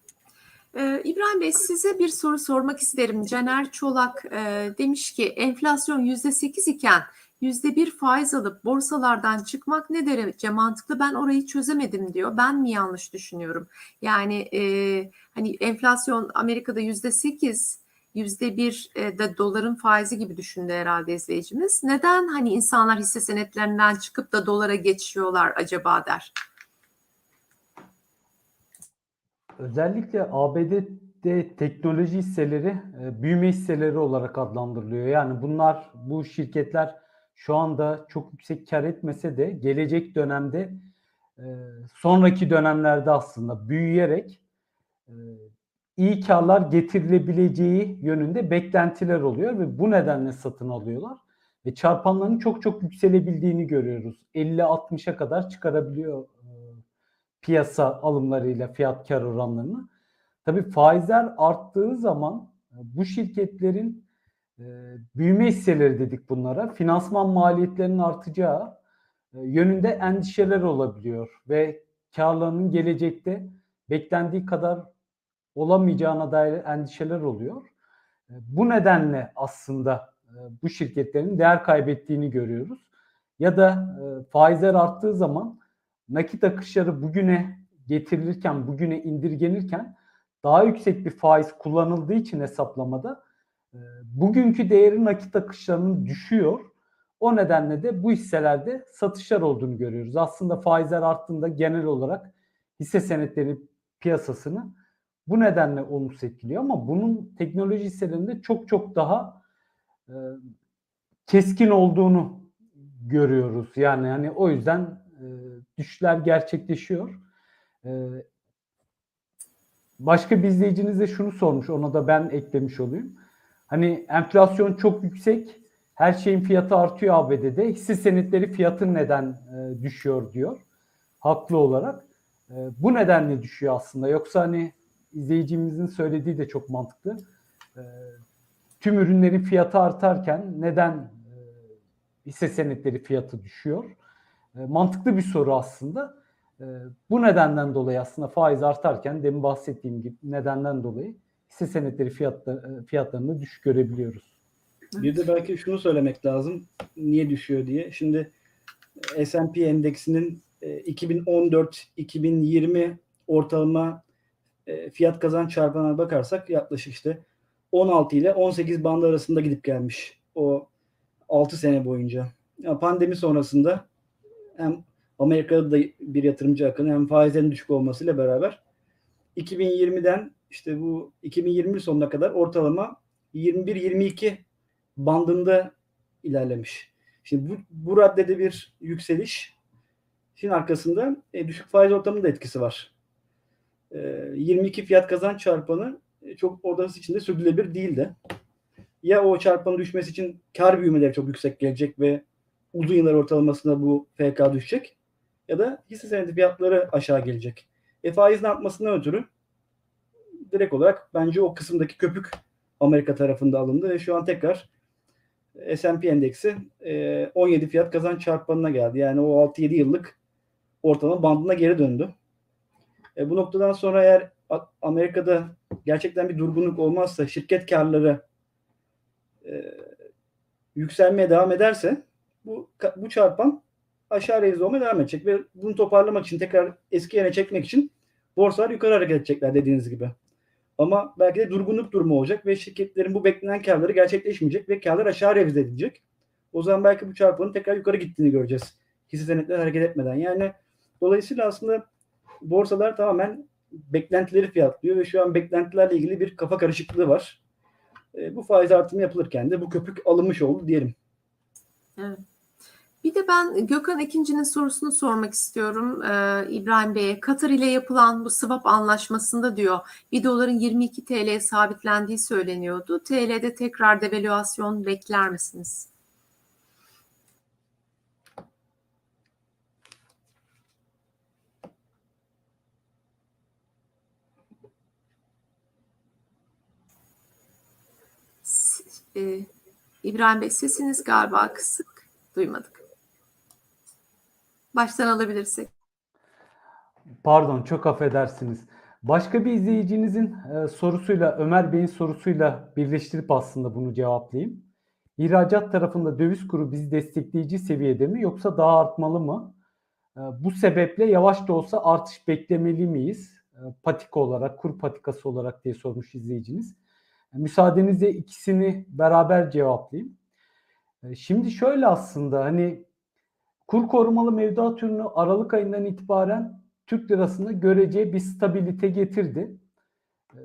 Ee, İbrahim Bey size bir soru sormak isterim. Caner Çolak e, demiş ki enflasyon %8 iken %1 faiz alıp borsalardan çıkmak ne derece mantıklı? Ben orayı çözemedim diyor. Ben mi yanlış düşünüyorum? Yani e, hani enflasyon Amerika'da %8 %1 e, de doların faizi gibi düşündü herhalde izleyicimiz. Neden hani insanlar hisse senetlerinden çıkıp da dolara geçiyorlar acaba der.
Özellikle ABD'de teknoloji hisseleri e, büyüme hisseleri olarak adlandırılıyor. Yani bunlar bu şirketler şu anda çok yüksek kar etmese de gelecek dönemde e, sonraki dönemlerde aslında büyüyerek e, iyi karlar getirilebileceği yönünde beklentiler oluyor ve bu nedenle satın alıyorlar. Ve çarpanların çok çok yükselebildiğini görüyoruz. 50-60'a kadar çıkarabiliyor e, piyasa alımlarıyla fiyat kar oranlarını. Tabii faizler arttığı zaman bu şirketlerin büyüme hisseleri dedik bunlara. Finansman maliyetlerinin artacağı e, yönünde endişeler olabiliyor ve karlarının gelecekte beklendiği kadar olamayacağına dair endişeler oluyor. E, Bu nedenle aslında e, bu şirketlerin değer kaybettiğini görüyoruz. Ya da faizler arttığı zaman nakit akışları bugüne getirilirken, bugüne indirgenirken daha yüksek bir faiz kullanıldığı için hesaplamada bugünkü değeri nakit akışlarının düşüyor. O nedenle de bu hisselerde satışlar olduğunu görüyoruz. Aslında faizler arttığında genel olarak hisse senetleri piyasasını bu nedenle olumsuz etkiliyor ama bunun teknoloji hisselerinde çok çok daha e, keskin olduğunu görüyoruz. Yani hani o yüzden e, düşüşler gerçekleşiyor. E, başka bir izleyiciniz de şunu sormuş. Ona da ben eklemiş olayım. Hani enflasyon çok yüksek. Her şeyin fiyatı artıyor ABD'de. Hisse senetleri fiyatı neden e, düşüyor diyor. Haklı olarak. E, bu nedenle düşüyor aslında. Yoksa hani izleyicimizin söylediği de çok mantıklı. E, tüm ürünlerin fiyatı artarken neden e, hisse senetleri fiyatı düşüyor? E, mantıklı bir soru aslında. E, bu nedenden dolayı aslında faiz artarken demin bahsettiğim gibi nedenden dolayı hisse senetleri fiyatları, fiyatlarını düşük görebiliyoruz.
Bir de belki şunu söylemek lazım. Niye düşüyor diye. Şimdi S&P endeksinin e, 2014-2020 ortalama e, fiyat kazanç çarpanına bakarsak yaklaşık işte 16 ile 18 bandı arasında gidip gelmiş o 6 sene boyunca. Ya pandemi sonrasında hem Amerika'da da bir yatırımcı akını hem faizlerin düşük olmasıyla beraber 2020'den işte bu 2020 sonuna kadar ortalama 21-22 bandında ilerlemiş. Şimdi bu, bu raddede bir yükseliş Şimdi arkasında e, düşük faiz ortamının etkisi var. E, 22 fiyat kazanç çarpanı e, çok odası içinde sürdürülebilir değil de. Ya o çarpanın düşmesi için kar büyümeleri çok yüksek gelecek ve uzun yıllar ortalamasında bu FK düşecek. Ya da hisse senedi fiyatları aşağı gelecek. E faizin artmasından ötürü direkt olarak bence o kısımdaki köpük Amerika tarafında alındı ve şu an tekrar S&P endeksi e, 17 fiyat kazanç çarpanına geldi. Yani o 6-7 yıllık ortalama bandına geri döndü. E, bu noktadan sonra eğer Amerika'da gerçekten bir durgunluk olmazsa şirket karları e, yükselmeye devam ederse bu bu çarpan aşağı revize olmaya devam edecek ve bunu toparlamak için tekrar eski yerine çekmek için borsalar yukarı hareket edecekler dediğiniz gibi. Ama belki de durgunluk durumu olacak ve şirketlerin bu beklenen karları gerçekleşmeyecek ve karlar aşağı revize edilecek. O zaman belki bu çarpanın tekrar yukarı gittiğini göreceğiz. Hisse senetleri hareket etmeden. Yani dolayısıyla aslında borsalar tamamen beklentileri fiyatlıyor ve şu an beklentilerle ilgili bir kafa karışıklığı var. E, bu faiz artımı yapılırken de bu köpük alınmış oldu diyelim.
Evet. Bir de ben Gökhan ikincinin sorusunu sormak istiyorum ee, İbrahim Bey'e. Katar ile yapılan bu swap anlaşmasında diyor 1 doların 22 TL'ye sabitlendiği söyleniyordu. TL'de tekrar devalüasyon bekler misiniz? E, İbrahim Bey sesiniz galiba kısık. Duymadık. Baştan alabilirsek.
Pardon çok affedersiniz. Başka bir izleyicinizin e, sorusuyla Ömer Bey'in sorusuyla birleştirip aslında bunu cevaplayayım. İhracat tarafında döviz kuru bizi destekleyici seviyede mi yoksa daha artmalı mı? E, bu sebeple yavaş da olsa artış beklemeli miyiz? E, patika olarak, kur patikası olarak diye sormuş izleyiciniz. Müsaadenizle ikisini beraber cevaplayayım. Şimdi şöyle aslında hani kur korumalı mevduat ürünü Aralık ayından itibaren Türk lirasını görece bir stabilite getirdi. Ee,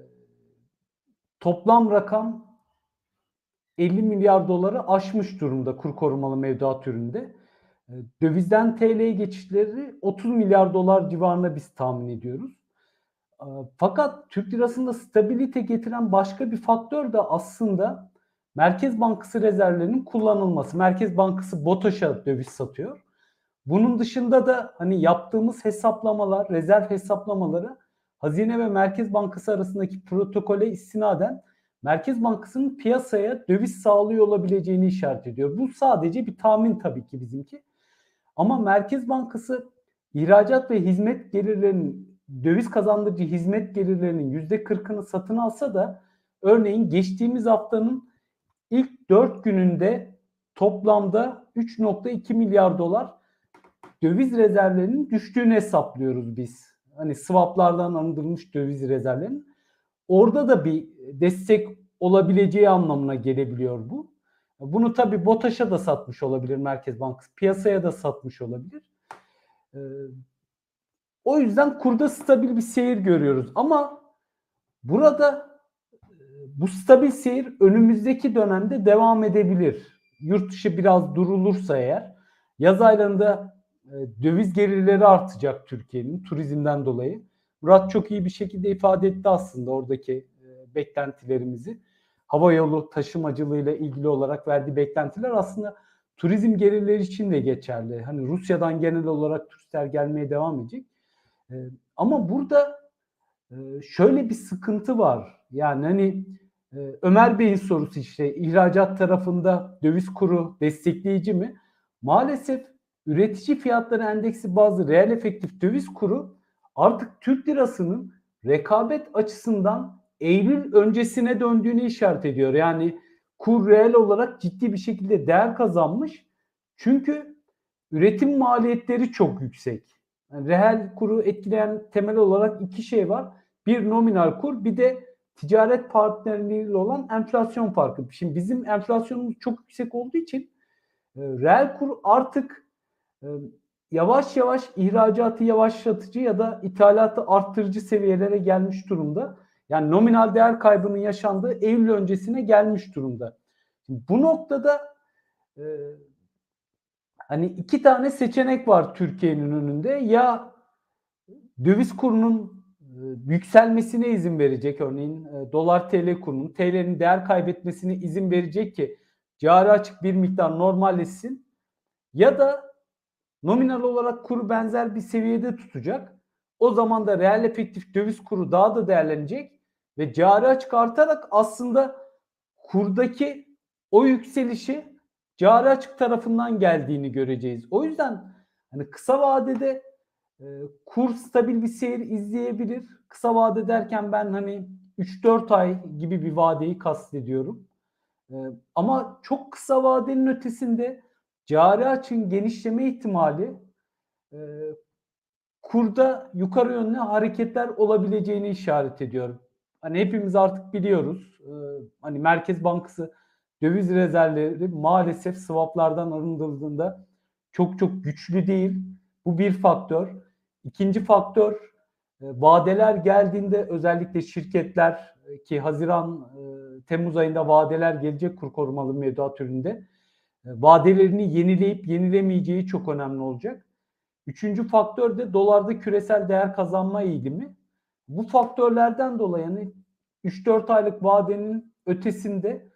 Toplam rakam 50 milyar doları aşmış durumda kur korumalı mevduat üründe. Ee, Dövizden TL'ye geçişleri 30 milyar dolar civarında biz tahmin ediyoruz. Ee, Fakat Türk lirasında stabilite getiren başka bir faktör de aslında Merkez Bankası rezervlerinin kullanılması. Merkez Bankası BOTAŞ'a döviz satıyor. Bunun dışında da hani yaptığımız hesaplamalar, rezerv hesaplamaları Hazine ve Merkez Bankası arasındaki protokole istinaden Merkez Bankası'nın piyasaya döviz sağlıyor olabileceğini işaret ediyor. Bu sadece bir tahmin tabii ki bizimki. Ama Merkez Bankası ihracat ve hizmet gelirlerinin döviz kazandırıcı hizmet gelirlerinin %40'ını satın alsa da örneğin geçtiğimiz haftanın ilk 4 gününde toplamda 3.2 milyar dolar döviz rezervlerinin düştüğünü hesaplıyoruz biz. Hani swaplardan alındırılmış döviz rezervlerinin. Orada da bir destek olabileceği anlamına gelebiliyor bu. Bunu tabii BOTAŞ'a da satmış olabilir Merkez Bankası. Piyasaya da satmış olabilir. Ee, o yüzden kurda stabil bir seyir görüyoruz. Ama burada e, bu stabil seyir önümüzdeki dönemde devam edebilir. Yurt dışı biraz durulursa eğer yaz aylarında döviz gelirleri artacak Türkiye'nin turizmden dolayı. Murat çok iyi bir şekilde ifade etti aslında oradaki e, beklentilerimizi. Hava yolu taşımacılığıyla ilgili olarak verdiği beklentiler aslında turizm gelirleri için de geçerli. Hani Rusya'dan genel olarak turistler gelmeye devam edecek. E, ama burada e, şöyle bir sıkıntı var. Yani hani e, Ömer Bey'in sorusu işte ihracat tarafında döviz kuru destekleyici mi? Maalesef üretici fiyatları endeksi bazı reel efektif döviz kuru artık Türk lirasının rekabet açısından Eylül öncesine döndüğünü işaret ediyor. Yani kur reel olarak ciddi bir şekilde değer kazanmış. Çünkü üretim maliyetleri çok yüksek. Yani reel kuru etkileyen temel olarak iki şey var. Bir nominal kur bir de ticaret partnerliğiyle olan enflasyon farkı. Şimdi bizim enflasyonumuz çok yüksek olduğu için e, reel kur artık yavaş yavaş ihracatı yavaşlatıcı ya da ithalatı arttırıcı seviyelere gelmiş durumda. Yani nominal değer kaybının yaşandığı Eylül öncesine gelmiş durumda. Bu noktada e, hani iki tane seçenek var Türkiye'nin önünde. Ya döviz kurunun yükselmesine izin verecek örneğin dolar TL kurunun TL'nin değer kaybetmesine izin verecek ki cari açık bir miktar normalleşsin ya da nominal olarak kuru benzer bir seviyede tutacak. O zaman da reel efektif döviz kuru daha da değerlenecek ve cari açık artarak aslında kurdaki o yükselişi cari açık tarafından geldiğini göreceğiz. O yüzden hani kısa vadede e, kur stabil bir seyir izleyebilir. Kısa vade derken ben hani 3-4 ay gibi bir vadeyi kastediyorum. E, ama çok kısa vadenin ötesinde cari açığın genişleme ihtimali e, kurda yukarı yönlü hareketler olabileceğini işaret ediyorum. Hani hepimiz artık biliyoruz. E, hani Merkez Bankası döviz rezervleri maalesef swaplardan arındırıldığında çok çok güçlü değil. Bu bir faktör. İkinci faktör e, vadeler geldiğinde özellikle şirketler e, ki Haziran e, Temmuz ayında vadeler gelecek kur korumalı mevduat üründe vadelerini yenileyip yenilemeyeceği çok önemli olacak. Üçüncü faktör de dolarda küresel değer kazanma eğilimi. Bu faktörlerden dolayı yani 3-4 aylık vadenin ötesinde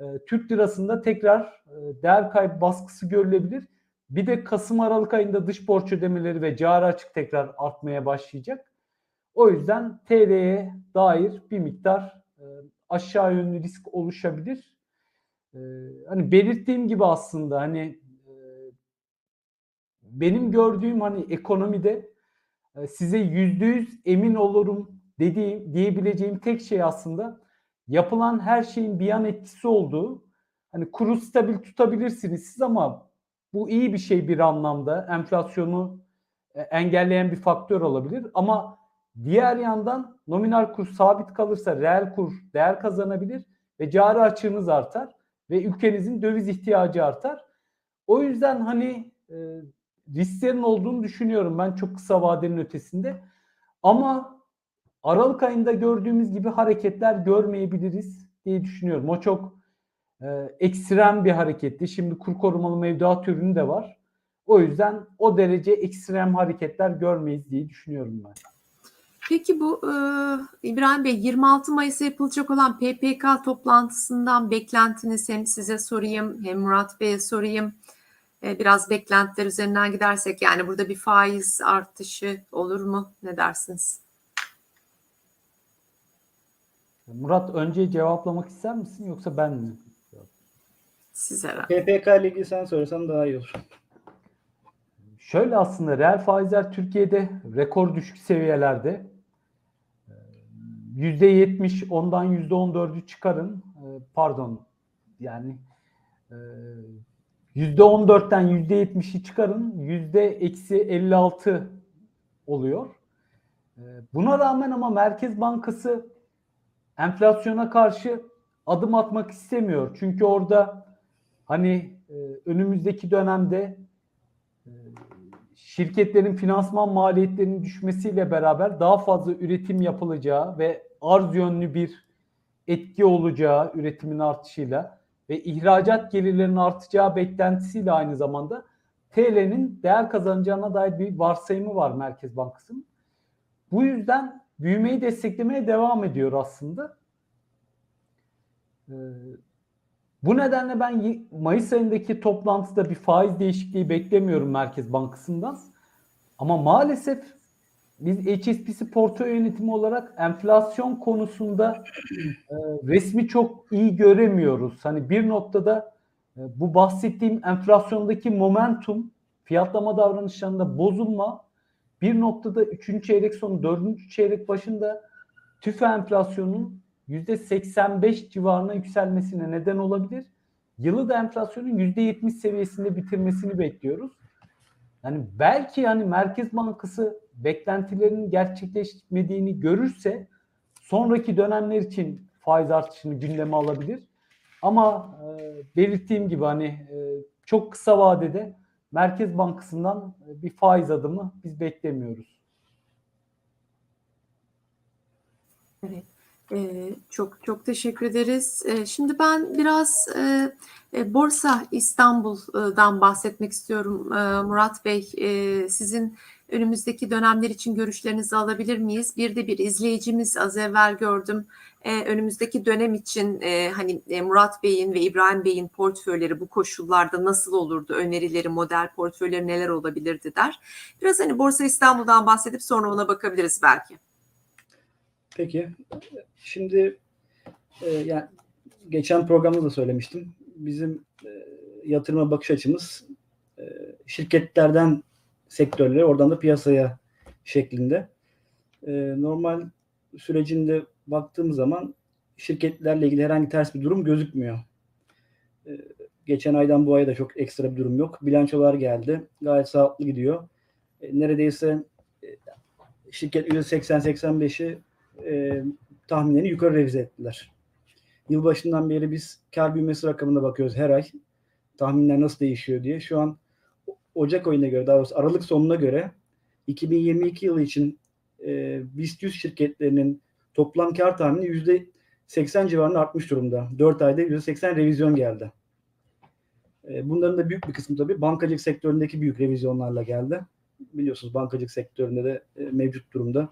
e, Türk lirasında tekrar e, değer kaybı baskısı görülebilir. Bir de Kasım Aralık ayında dış borç ödemeleri ve cari açık tekrar artmaya başlayacak. O yüzden TL'ye dair bir miktar e, aşağı yönlü risk oluşabilir. Hani belirttiğim gibi aslında hani benim gördüğüm hani ekonomide size yüzde yüz emin olurum dediğim diyebileceğim tek şey aslında yapılan her şeyin bir yan etkisi olduğu. Hani kuru stabil tutabilirsiniz siz ama bu iyi bir şey bir anlamda. Enflasyonu e, engelleyen bir faktör olabilir ama diğer yandan nominal kur sabit kalırsa reel kur değer kazanabilir ve cari açığınız artar ve ülkenizin döviz ihtiyacı artar. O yüzden hani e, risklerin olduğunu düşünüyorum ben çok kısa vadenin ötesinde. Ama Aralık ayında gördüğümüz gibi hareketler görmeyebiliriz diye düşünüyorum. O çok e, ekstrem bir hareketti. Şimdi kur korumalı mevduat ürünü de var. O yüzden o derece ekstrem hareketler görmeyiz diye düşünüyorum ben.
Peki bu e, İbrahim Bey 26 Mayıs'ta yapılacak olan PPK toplantısından beklentiniz hem size sorayım hem Murat Bey'e sorayım. E, biraz beklentiler üzerinden gidersek yani burada bir faiz artışı olur mu? Ne dersiniz?
Murat önce cevaplamak ister misin yoksa ben mi?
Siz herhalde.
PPK ile ilgili sen söylesen daha iyi olur.
Şöyle aslında reel faizler Türkiye'de rekor düşük seviyelerde. %70 ondan %14'ü çıkarın. Ee, Pardon yani e, %14'ten %70'i çıkarın %-56 oluyor. Ee, Buna rağmen ama Merkez Bankası enflasyona karşı adım atmak istemiyor. Çünkü orada hani e, önümüzdeki dönemde şirketlerin finansman maliyetlerinin düşmesiyle beraber daha fazla üretim yapılacağı ve arz yönlü bir etki olacağı üretimin artışıyla ve ihracat gelirlerinin artacağı beklentisiyle aynı zamanda TL'nin değer kazanacağına dair bir varsayımı var Merkez Bankası'nın. Bu yüzden büyümeyi desteklemeye devam ediyor aslında. Ee, bu nedenle ben Mayıs ayındaki toplantıda bir faiz değişikliği beklemiyorum Merkez Bankası'ndan. Ama maalesef biz HSBC portföy yönetimi olarak enflasyon konusunda e, resmi çok iyi göremiyoruz. Hani bir noktada e, bu bahsettiğim enflasyondaki momentum, fiyatlama davranışlarında bozulma, bir noktada 3. çeyrek sonu, 4. çeyrek başında tüfe enflasyonun %85 civarına yükselmesine neden olabilir. Yılı da enflasyonun %70 seviyesinde bitirmesini bekliyoruz. Yani belki hani Merkez Bankası beklentilerinin gerçekleşmediğini görürse sonraki dönemler için faiz artışını gündeme alabilir. Ama e, belirttiğim gibi hani e, çok kısa vadede Merkez Bankası'ndan e, bir faiz adımı biz beklemiyoruz.
Ee, çok çok teşekkür ederiz. Ee, şimdi ben biraz e, e, Borsa İstanbul'dan bahsetmek istiyorum Ee, Murat Bey. Ee, sizin önümüzdeki dönemler için görüşlerinizi alabilir miyiz? Bir de bir izleyicimiz az evvel gördüm. Ee, önümüzdeki dönem için e, hani e, Murat Bey'in ve İbrahim Bey'in portföyleri bu koşullarda nasıl olurdu? Önerileri, model portföyleri neler olabilirdi der. Biraz hani Borsa İstanbul'dan bahsedip sonra ona bakabiliriz belki.
Peki. Şimdi e, yani geçen programda da söylemiştim. Bizim e, yatırıma bakış açımız e, şirketlerden sektörlere, oradan da piyasaya şeklinde. E, normal sürecinde baktığım zaman şirketlerle ilgili herhangi ters bir durum gözükmüyor. E, geçen aydan bu aya da çok ekstra bir durum yok. Bilançolar geldi. Gayet sağlıklı gidiyor. E, neredeyse e, şirket %80-85'i e, tahminlerini yukarı revize ettiler. Yılbaşından beri biz kar büyümesi rakamına bakıyoruz her ay. Tahminler nasıl değişiyor diye. Şu an Ocak ayına göre, daha doğrusu Aralık sonuna göre 2022 yılı için e, BIST 100 şirketlerinin toplam kar tahmini %80 civarında artmış durumda. 4 ayda %80 revizyon geldi. E, bunların da büyük bir kısmı tabii bankacılık sektöründeki büyük revizyonlarla geldi. Biliyorsunuz bankacılık sektöründe de e, mevcut durumda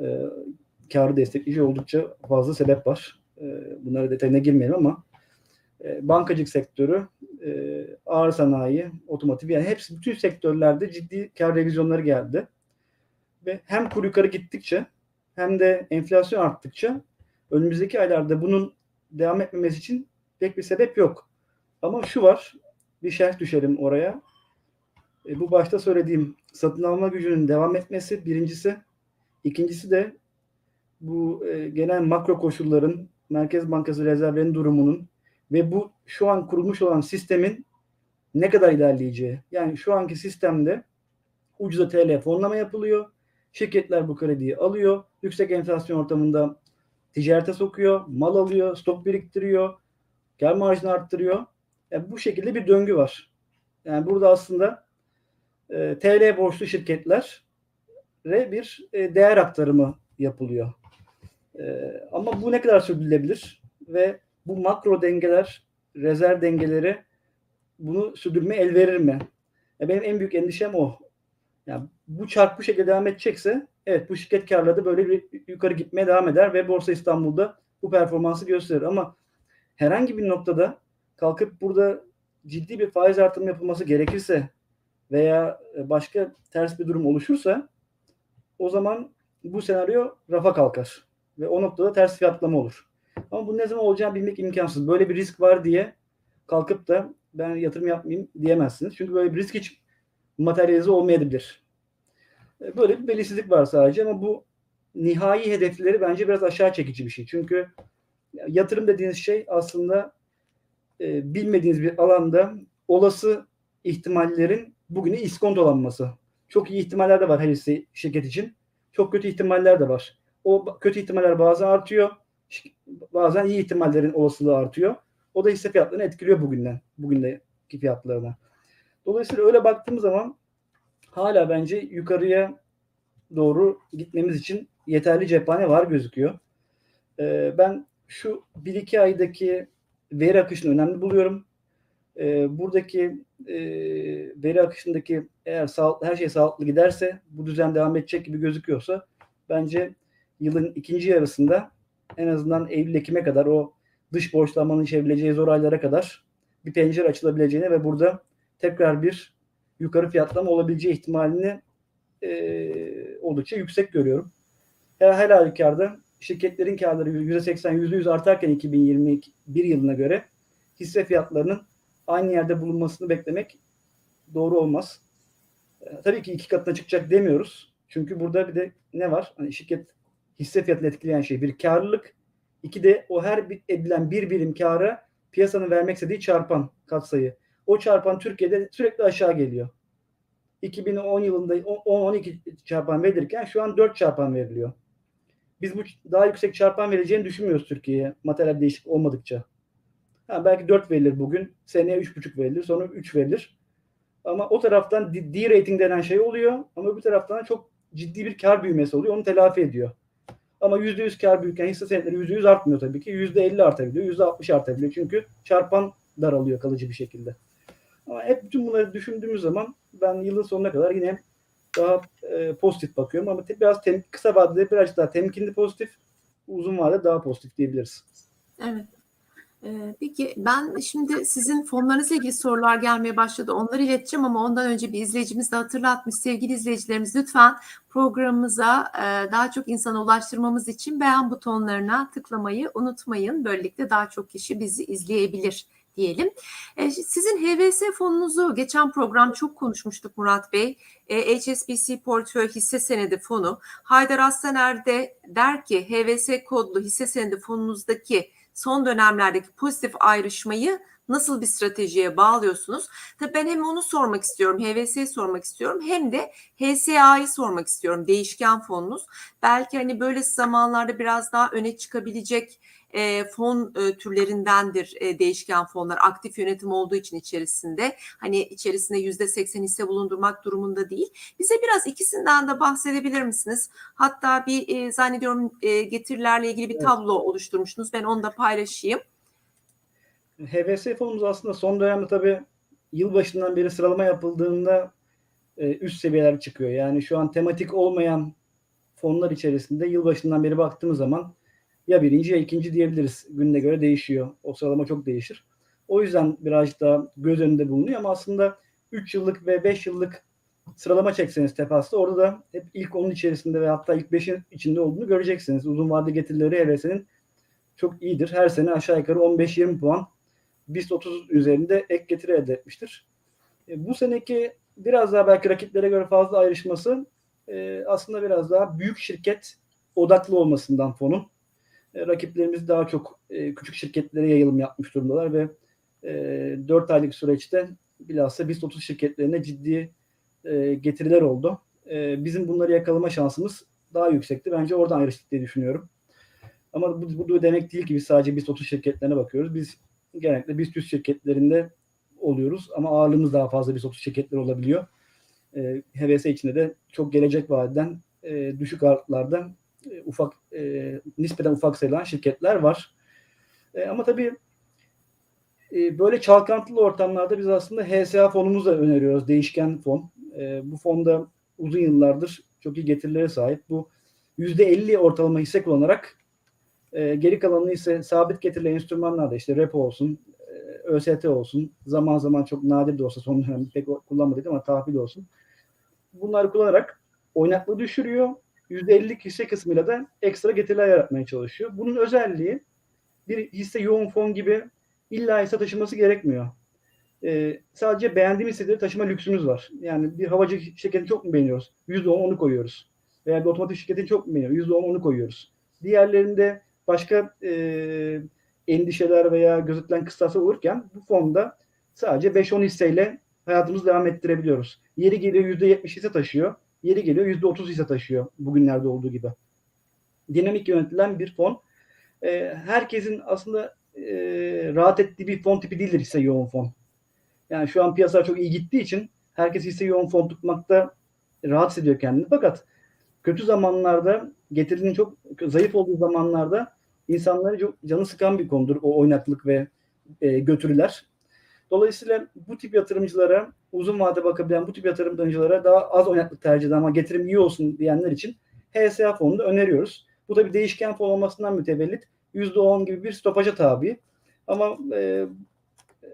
e, karı destekleyici oldukça fazla sebep var. E, bunlara detayına girmeyelim ama e, bankacılık sektörü, e, ağır sanayi, otomotiv yani hepsi bütün sektörlerde ciddi kar revizyonları geldi. Ve hem kur yukarı gittikçe hem de enflasyon arttıkça önümüzdeki aylarda bunun devam etmemesi için pek bir sebep yok. Ama şu var, bir şerh düşelim oraya. E, bu başta söylediğim satın alma gücünün devam etmesi birincisi. İkincisi de bu e, genel makro koşulların, Merkez Bankası rezervlerinin durumunun ve bu şu an kurulmuş olan sistemin ne kadar ilerleyeceği. Yani şu anki sistemde ucuza TL fonlama yapılıyor. Şirketler bu krediyi alıyor. Yüksek enflasyon ortamında ticarete sokuyor, mal alıyor, stok biriktiriyor, kar marjını arttırıyor. Yani bu şekilde bir döngü var. Yani burada aslında e, TL borçlu şirketler bir e, değer aktarımı yapılıyor. E, ama bu ne kadar sürdürülebilir ve bu makro dengeler, rezerv dengeleri bunu sürdürme el verir mi? E, benim en büyük endişem o. Yani bu çark bu şekilde devam edecekse evet bu şirket karları böyle bir yukarı gitmeye devam eder ve Borsa İstanbul'da bu performansı gösterir. Ama herhangi bir noktada kalkıp burada ciddi bir faiz artırımı yapılması gerekirse veya başka ters bir durum oluşursa o zaman bu senaryo rafa kalkar. Ve o noktada ters fiyatlama olur. Ama bu ne zaman olacağını bilmek imkansız. Böyle bir risk var diye kalkıp da ben yatırım yapmayayım diyemezsiniz. Çünkü böyle bir risk hiç materyalize olmayabilir. Böyle bir belirsizlik var sadece ama bu nihai hedefleri bence biraz aşağı çekici bir şey. Çünkü yatırım dediğiniz şey aslında e, bilmediğiniz bir alanda olası ihtimallerin bugünü iskontolanması. Çok iyi ihtimaller de var her hisse şirket için. Çok kötü ihtimaller de var. O kötü ihtimaller bazen artıyor. Bazen iyi ihtimallerin olasılığı artıyor. O da hisse fiyatlarını etkiliyor bugünden. Bugündeki fiyatlarına. Dolayısıyla öyle baktığımız zaman hala bence yukarıya doğru gitmemiz için yeterli cephane var gözüküyor. Ee, ben şu 1-2 aydaki veri akışını önemli buluyorum. Ee, buradaki e, veri akışındaki eğer sağlıklı, her şey sağlıklı giderse bu düzen devam edecek gibi gözüküyorsa bence yılın ikinci yarısında en azından Eylül-Ekim'e kadar o dış borçlanmanın çevrileceği zor aylara kadar bir pencere açılabileceğini ve burada tekrar bir yukarı fiyatlama olabileceği ihtimalini e, oldukça yüksek görüyorum. Her, her halükarda şirketlerin karları %80, %100 artarken 2021 yılına göre hisse fiyatlarının aynı yerde bulunmasını beklemek doğru olmaz. E, tabii ki iki katına çıkacak demiyoruz. Çünkü burada bir de ne var? Hani şirket hisse fiyatını etkileyen şey bir karlılık, iki de o her bir, edilen bir birim kâra piyasanın vermek istediği çarpan katsayı. O çarpan Türkiye'de sürekli aşağı geliyor. 2010 yılında 10-12 çarpan verilirken şu an 4 çarpan veriliyor. Biz bu daha yüksek çarpan vereceğini düşünmüyoruz Türkiye'ye materyal değişiklik olmadıkça. Ha, belki 4 verilir bugün, seneye 3,5 verilir, sonra 3 verilir. Ama o taraftan D, D rating denen şey oluyor ama bir taraftan çok ciddi bir kar büyümesi oluyor. Onu telafi ediyor. Ama %100 kar büyürken hisse senetleri %100 artmıyor tabii ki. %50 artabiliyor, %60 artabiliyor. Çünkü çarpan daralıyor kalıcı bir şekilde. Ama hep bütün bunları düşündüğümüz zaman ben yılın sonuna kadar yine daha e, pozitif bakıyorum ama te- biraz tem- kısa vadede biraz daha temkinli pozitif, uzun vadede daha pozitif diyebiliriz.
Evet. Ee, Peki ben şimdi sizin fonlarınızla ilgili sorular gelmeye başladı. Onları ileteceğim ama ondan önce bir izleyicimiz de hatırlatmış. Sevgili izleyicilerimiz lütfen programımıza e, daha çok insana ulaştırmamız için beğen butonlarına tıklamayı unutmayın. Böylelikle daha çok kişi bizi izleyebilir diyelim. E, Sizin HVS fonunuzu geçen program çok konuşmuştuk Murat Bey. E, HSBC Portföy Hisse Senedi Fonu. Haydar Aslaner de der ki HVS kodlu hisse senedi fonunuzdaki son dönemlerdeki pozitif ayrışmayı nasıl bir stratejiye bağlıyorsunuz? Tabii ben hem onu sormak istiyorum, HVS'yi sormak istiyorum hem de HSA'yı sormak istiyorum, değişken fonunuz. Belki hani böyle zamanlarda biraz daha öne çıkabilecek e, fon e, türlerindendir e, değişken fonlar. Aktif yönetim olduğu için içerisinde hani içerisinde yüzde seksen hisse bulundurmak durumunda değil. Bize biraz ikisinden de bahsedebilir misiniz? Hatta bir e, zannediyorum e, getirilerle ilgili bir
Evet.
tablo oluşturmuştunuz. Ben onu da paylaşayım.
HVS fonumuz aslında son dönemde tabii yılbaşından beri sıralama yapıldığında e, üst seviyeler çıkıyor. Yani şu an tematik olmayan fonlar içerisinde yılbaşından beri baktığımız zaman ya birinci ya ikinci diyebiliriz. Gününe göre değişiyor. O sıralama çok değişir. O yüzden birazcık daha göz önünde bulunuyor ama aslında 3 yıllık ve 5 yıllık sıralama çekseniz Tepas'ta orada da hep ilk 10'un içerisinde ve hatta ilk 5'in içinde olduğunu göreceksiniz. Uzun vade getirileri HVS'nin çok iyidir. Her sene aşağı yukarı 15-20 puan BIST 30 üzerinde ek getiri elde etmiştir. E, bu seneki biraz daha belki rakiplere göre fazla ayrışması e, aslında biraz daha büyük şirket odaklı olmasından fonun. E, rakiplerimiz daha çok e, küçük şirketlere yayılım yapmış durumdalar ve e, 4 aylık süreçte bilhassa BIST 30 şirketlerine ciddi e, getiriler oldu. E, bizim bunları yakalama şansımız daha yüksekti. Bence oradan ayrıştık diye düşünüyorum. Ama bu, bu demek değil ki biz sadece BIST 30 şirketlerine bakıyoruz. Biz genellikle BIST 100 şirketlerinde oluyoruz ama ağırlığımız daha fazla BIST 30 şirketler olabiliyor. E, HVS içinde de çok gelecek vadeden e, düşük ağırlıklarda e, ufak e, nispeten ufak sayılan şirketler var. E, ama tabii e, böyle çalkantılı ortamlarda biz aslında HSA fonumuzu da öneriyoruz. Değişken fon. E, bu fonda uzun yıllardır çok iyi getirilere sahip. Bu %50 ortalama hisse kullanarak e, geri kalanını ise sabit getirilen enstrümanlarda işte repo olsun, e, ÖST olsun, zaman zaman çok nadir de olsa son dönemde pek kullanmadık ama tahvil olsun. Bunları kullanarak oynaklığı düşürüyor. %50'lik hisse kısmıyla da ekstra getiriler yaratmaya çalışıyor. Bunun özelliği bir hisse yoğun fon gibi illa hisse taşıması gerekmiyor. Ee, sadece beğendiğimiz hisseleri taşıma lüksümüz var. Yani bir havacı şirketini çok mu beğeniyoruz? %10 onu koyuyoruz. Veya bir otomotiv şirketini çok mu beğeniyoruz? %10 onu koyuyoruz. Diğerlerinde başka e, endişeler veya gözetilen kıstaslar olurken bu fonda sadece 5-10 hisseyle hayatımızı devam ettirebiliyoruz. Yeri geliyor %70 hisse taşıyor. Yeri geliyor %30 hisse taşıyor bugünlerde olduğu gibi. Dinamik yönetilen bir fon. Ee, herkesin aslında e, rahat ettiği bir fon tipi değildir hisse yoğun fon. Yani şu an piyasa çok iyi gittiği için herkes hisse yoğun fon tutmakta rahat hissediyor kendini. Fakat kötü zamanlarda getirinin çok zayıf olduğu zamanlarda insanları çok canı sıkan bir konudur o oynaklık ve e, götürüler. Dolayısıyla bu tip yatırımcılara uzun vade bakabilen bu tip yatırımcılara daha az oynaklık tercih eden ama getirim iyi olsun diyenler için HSA fonunu da öneriyoruz. Bu da bir değişken fon olmasından mütevellit %10 gibi bir stopaja tabi. Ama e, e,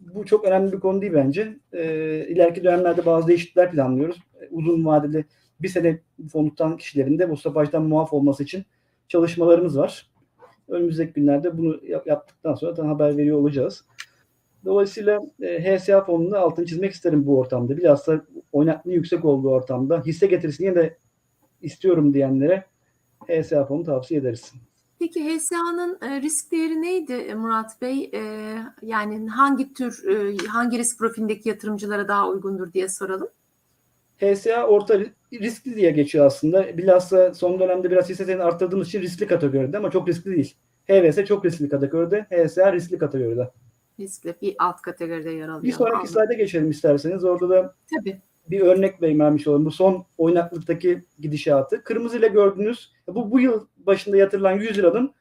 bu çok önemli bir konu değil bence. E, ileriki dönemlerde bazı değişiklikler planlıyoruz. E, uzun vadeli bir sene fon tutan kişilerin de bu stopajdan muaf olması için çalışmalarımız var. Önümüzdeki günlerde bunu yap- yaptıktan sonra da haber veriyor olacağız. Dolayısıyla e, HSA fonunu altını çizmek isterim bu ortamda. Bilhassa oynaklığı yüksek olduğu ortamda hisse getirisini de istiyorum diyenlere HSA fonu tavsiye ederiz.
Peki HSA'nın e, risk değeri neydi e, Murat Bey? E, yani hangi tür, hangi risk profilindeki yatırımcılara daha uygundur diye soralım.
HSA orta riskli diye geçiyor aslında. Bilhassa son dönemde biraz hisse senedini arttırdığımız için riskli kategoride ama çok riskli değil. HVS çok riskli kategoride, HSA riskli kategoride.
Riskli bir alt kategoride yer alıyor.
Bir sonraki slayda geçelim isterseniz. Orada da
Tabii.
bir örnek vermiş olalım. Bu son oynaklıktaki gidişatı. Kırmızı ile gördüğünüz bu bu yıl başında yatırılan 100 liranın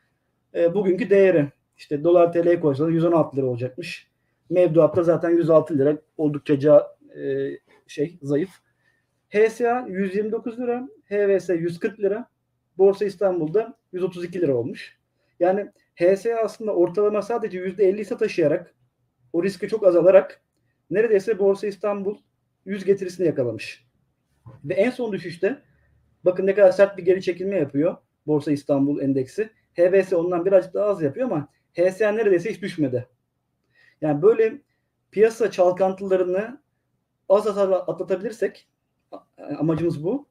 e, bugünkü değeri. İşte dolar TL'ye koysanız 116 lira olacakmış. Mevduatta zaten 106 lira oldukça ca- e, şey zayıf. HSA 129 lira, HVS 140 lira, Borsa İstanbul'da 132 lira olmuş. Yani HSA aslında ortalama sadece %50 ise taşıyarak o riski çok azalarak neredeyse Borsa İstanbul 100 getirisini yakalamış. Ve en son düşüşte bakın ne kadar sert bir geri çekilme yapıyor Borsa İstanbul endeksi. HVS ondan birazcık daha az yapıyor ama HSA neredeyse hiç düşmedi. Yani böyle piyasa çalkantılarını az atlatabilirsek amacımız bu.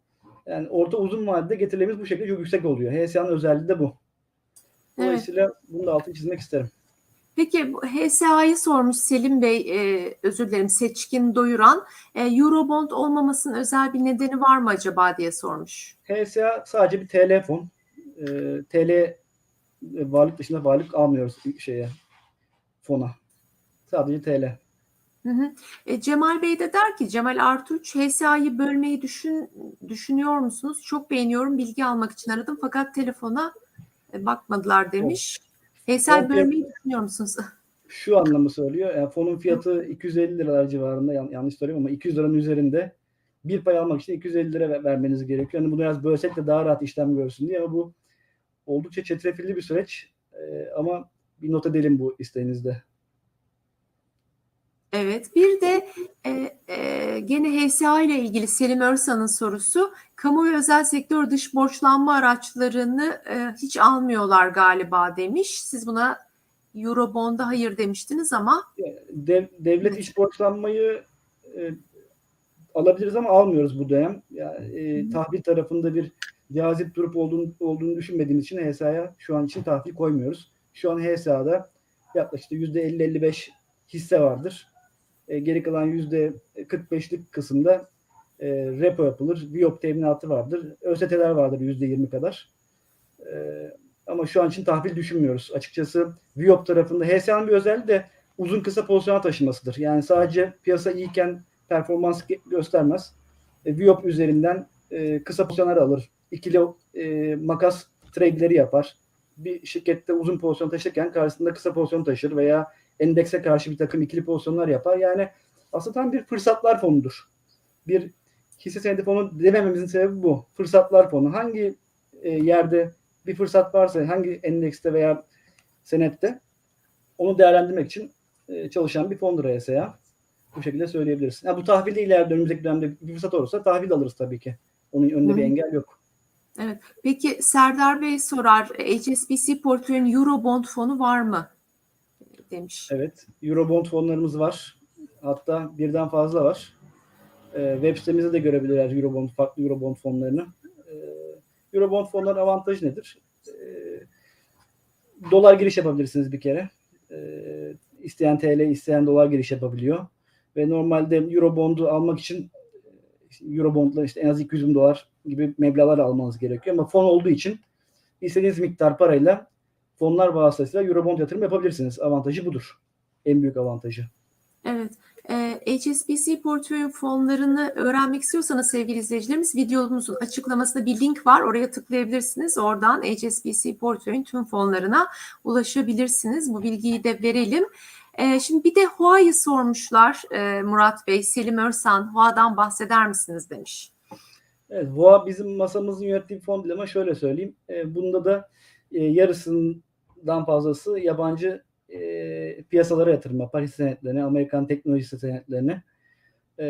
Yani orta uzun vadede getirilerimiz bu şekilde çok yüksek oluyor. HSA'nın özelliği de bu. Dolayısıyla bunu da altını çizmek isterim.
Peki HSA'yı sormuş Selim Bey, e, özür dilerim Seçkin Doyuran. E, Eurobond olmamasının özel bir nedeni var mı acaba diye sormuş.
HSA sadece bir TL fon. Ee, TL e, varlık dışında varlık almıyoruz şeye fona. Sadece TL.
Hı hı. E, Cemal Bey de der ki Cemal Artuç HSA'yı bölmeyi düşün düşünüyor musunuz? Çok beğeniyorum bilgi almak için aradım fakat telefona e, bakmadılar demiş. HSA'yı
Evet.
bölmeyi düşünüyor musunuz?
Şu anlamı söylüyor. Yani fonun fiyatı 250 liralar civarında yan- yanlış söylüyorum ama 200 liranın üzerinde bir pay almak için 250 lira ver- vermeniz gerekiyor. Yani bunu biraz bölsek de daha rahat işlem görsün diye ama bu oldukça çetrefilli bir süreç. Ee, ama bir not edelim bu isteğinizde.
Evet, bir de e, e, gene HSA ile ilgili Selim Örsan'ın sorusu. Kamu ve özel sektör dış borçlanma araçlarını e, hiç almıyorlar galiba demiş. Siz buna Eurobond'a hayır demiştiniz ama
Dev, devlet iş borçlanmayı e, alabiliriz ama almıyoruz bu dönem. Yani, e, tahvil tarafında bir cazip durup olduğunu, olduğunu düşünmediğimiz için HSA'ya şu an için tahvil koymuyoruz. Şu an HSA'da yaklaşık %50-55 hisse vardır. E, geri kalan %45'lik kısımda e, repo yapılır. Viyop teminatı vardır. ÖST'ler vardır %20 kadar. E, ama şu an için tahvil düşünmüyoruz. Açıkçası Viyop tarafında HSA'nın bir özelliği de uzun kısa pozisyona taşımasıdır. Yani sadece piyasa iyiyken performans göstermez. E, Viyop üzerinden e, kısa pozisyonlar alır. İkili e, makas trade'leri yapar. Bir şirkette uzun pozisyon taşırken karşısında kısa pozisyon taşır veya endekse karşı bir takım ikili pozisyonlar yapar. Yani aslında tam bir fırsatlar fonudur. Bir hisse senedi fonu demememizin sebebi bu. Fırsatlar fonu. Hangi e, yerde bir fırsat varsa hangi endekste veya senette onu değerlendirmek için e, çalışan bir fondur HSA. Bu şekilde söyleyebiliriz. Ha, bu tahvilde ileride önümüzdeki dönemde bir fırsat olursa tahvil alırız tabii ki. Onun önünde
Hı.
bir engel yok.
peki Serdar Bey sorar HSBC portföyün Eurobond fonu var mı? Demiş.
Evet. Eurobond fonlarımız var. Hatta birden fazla var. Ee, web sitemizde de görebilirler Eurobond, farklı Eurobond fonlarını. Ee, Eurobond fonların avantajı nedir? Ee, dolar giriş yapabilirsiniz bir kere. Ee, isteyen TL, isteyen dolar giriş yapabiliyor. Ve normalde Eurobond'u almak için Eurobond'la işte en az 200 bin dolar gibi meblağlar almanız gerekiyor. Ama fon olduğu için istediğiniz miktar parayla fonlar vasıtasıyla Eurobond yatırım yapabilirsiniz. Avantajı budur. En büyük avantajı.
Evet. Ee, HSBC portföy fonlarını öğrenmek istiyorsanız sevgili izleyicilerimiz videomuzun açıklamasında bir link var. Oraya tıklayabilirsiniz. Oradan HSBC portföyün tüm fonlarına ulaşabilirsiniz. Bu bilgiyi de verelim. Ee, şimdi bir de Hua'yı sormuşlar e, Murat Bey. Selim Örsan Hua'dan bahseder misiniz demiş.
Evet, HUA bizim masamızın yönettiği fon değil ama şöyle söyleyeyim. E, bunda da e, yarısından fazlası yabancı e, piyasalara yatırım yapar. Hisse senetlerine, Amerikan teknoloji senetlerine. E,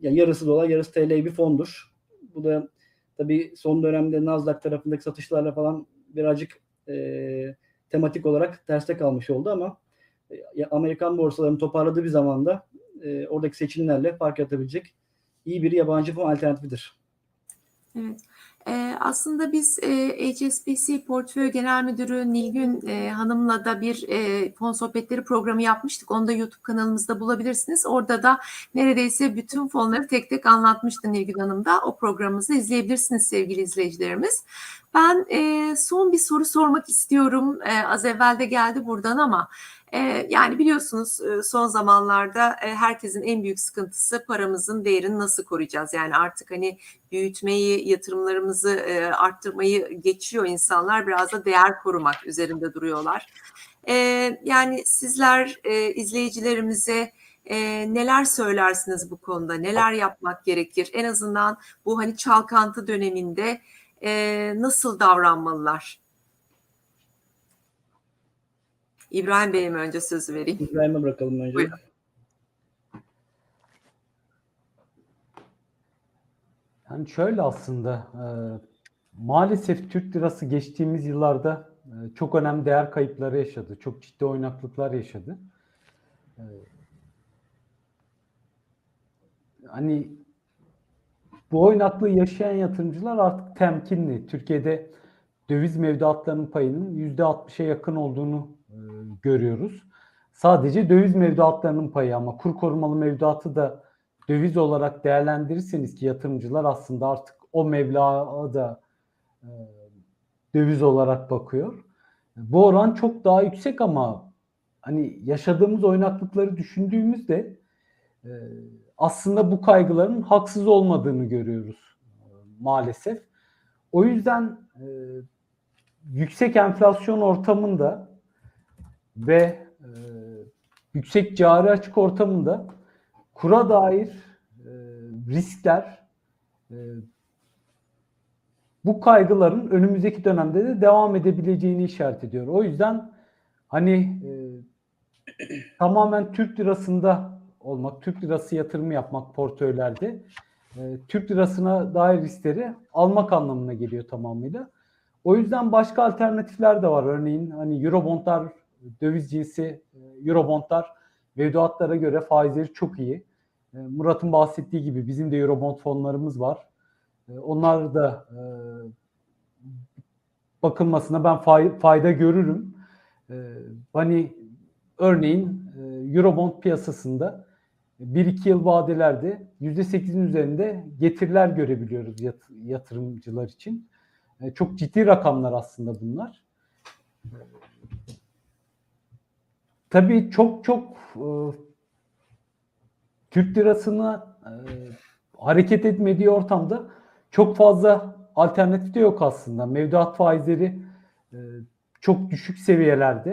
yani yarısı dolar, yarısı TL bir fondur. Bu da tabii son dönemde Nasdaq tarafındaki satışlarla falan birazcık e, tematik olarak terste kalmış oldu ama e, Amerikan borsalarının toparladığı bir zamanda e, oradaki seçimlerle fark yaratabilecek iyi bir yabancı fon alternatifidir.
Evet. Ee, aslında biz e, HSBC Portföy Genel Müdürü Nilgün e, Hanım'la da bir e, fon sohbetleri programı yapmıştık. Onu da YouTube kanalımızda bulabilirsiniz. Orada da neredeyse bütün fonları tek tek anlatmıştı Nilgün Hanım da. O programımızı izleyebilirsiniz sevgili izleyicilerimiz. Ben e, son bir soru sormak istiyorum. E, az evvel de geldi buradan ama e, yani biliyorsunuz e, son zamanlarda e, herkesin en büyük sıkıntısı paramızın değerini nasıl koruyacağız? Yani artık hani büyütmeyi, yatırımlarımızı arttırmayı geçiyor insanlar. Biraz da değer korumak üzerinde duruyorlar. Yani sizler izleyicilerimize neler söylersiniz bu konuda? Neler yapmak gerekir? En azından bu hani çalkantı döneminde nasıl davranmalılar? İbrahim Bey'e mi önce sözü vereyim?
İbrahim'e bırakalım önce.
Buyurun.
Yani şöyle aslında e, maalesef Türk lirası geçtiğimiz yıllarda e, çok önemli değer kayıpları yaşadı. Çok ciddi oynaklıklar yaşadı. E, hani bu oynaklığı yaşayan yatırımcılar artık temkinli. Türkiye'de döviz mevduatlarının payının %60'a yakın olduğunu görüyoruz. Sadece döviz mevduatlarının payı ama kur korumalı mevduatı da döviz olarak değerlendirirseniz ki yatırımcılar aslında artık o meblağa da e, döviz olarak bakıyor. Bu oran çok daha yüksek ama hani yaşadığımız oynaklıkları düşündüğümüzde e, aslında bu kaygıların haksız olmadığını görüyoruz e, maalesef. O yüzden e, yüksek enflasyon ortamında ve e, yüksek cari açık ortamında kura dair e, riskler e, bu kaygıların önümüzdeki dönemde de devam edebileceğini işaret ediyor. O yüzden hani e, tamamen Türk lirasında olmak, Türk lirası yatırımı yapmak portföylerde e, Türk lirasına dair riskleri almak anlamına geliyor tamamıyla. O yüzden başka alternatifler de var. Örneğin hani Eurobondlar, döviz cinsi e, Eurobondlar mevduatlara göre faizleri çok iyi. E, Murat'ın bahsettiği gibi bizim de Eurobond fonlarımız var. E, Onlar da bakılmasına ben fay- fayda görürüm. Hani örneğin Eurobond piyasasında 1-2 yıl vadelerde %8'in üzerinde getiriler görebiliyoruz yat- yatırımcılar için. Çok ciddi rakamlar aslında bunlar. Tabii çok çok e, Türk lirasına e, hareket etmediği ortamda çok fazla alternatif de yok aslında. Mevduat faizleri e, çok düşük seviyelerde.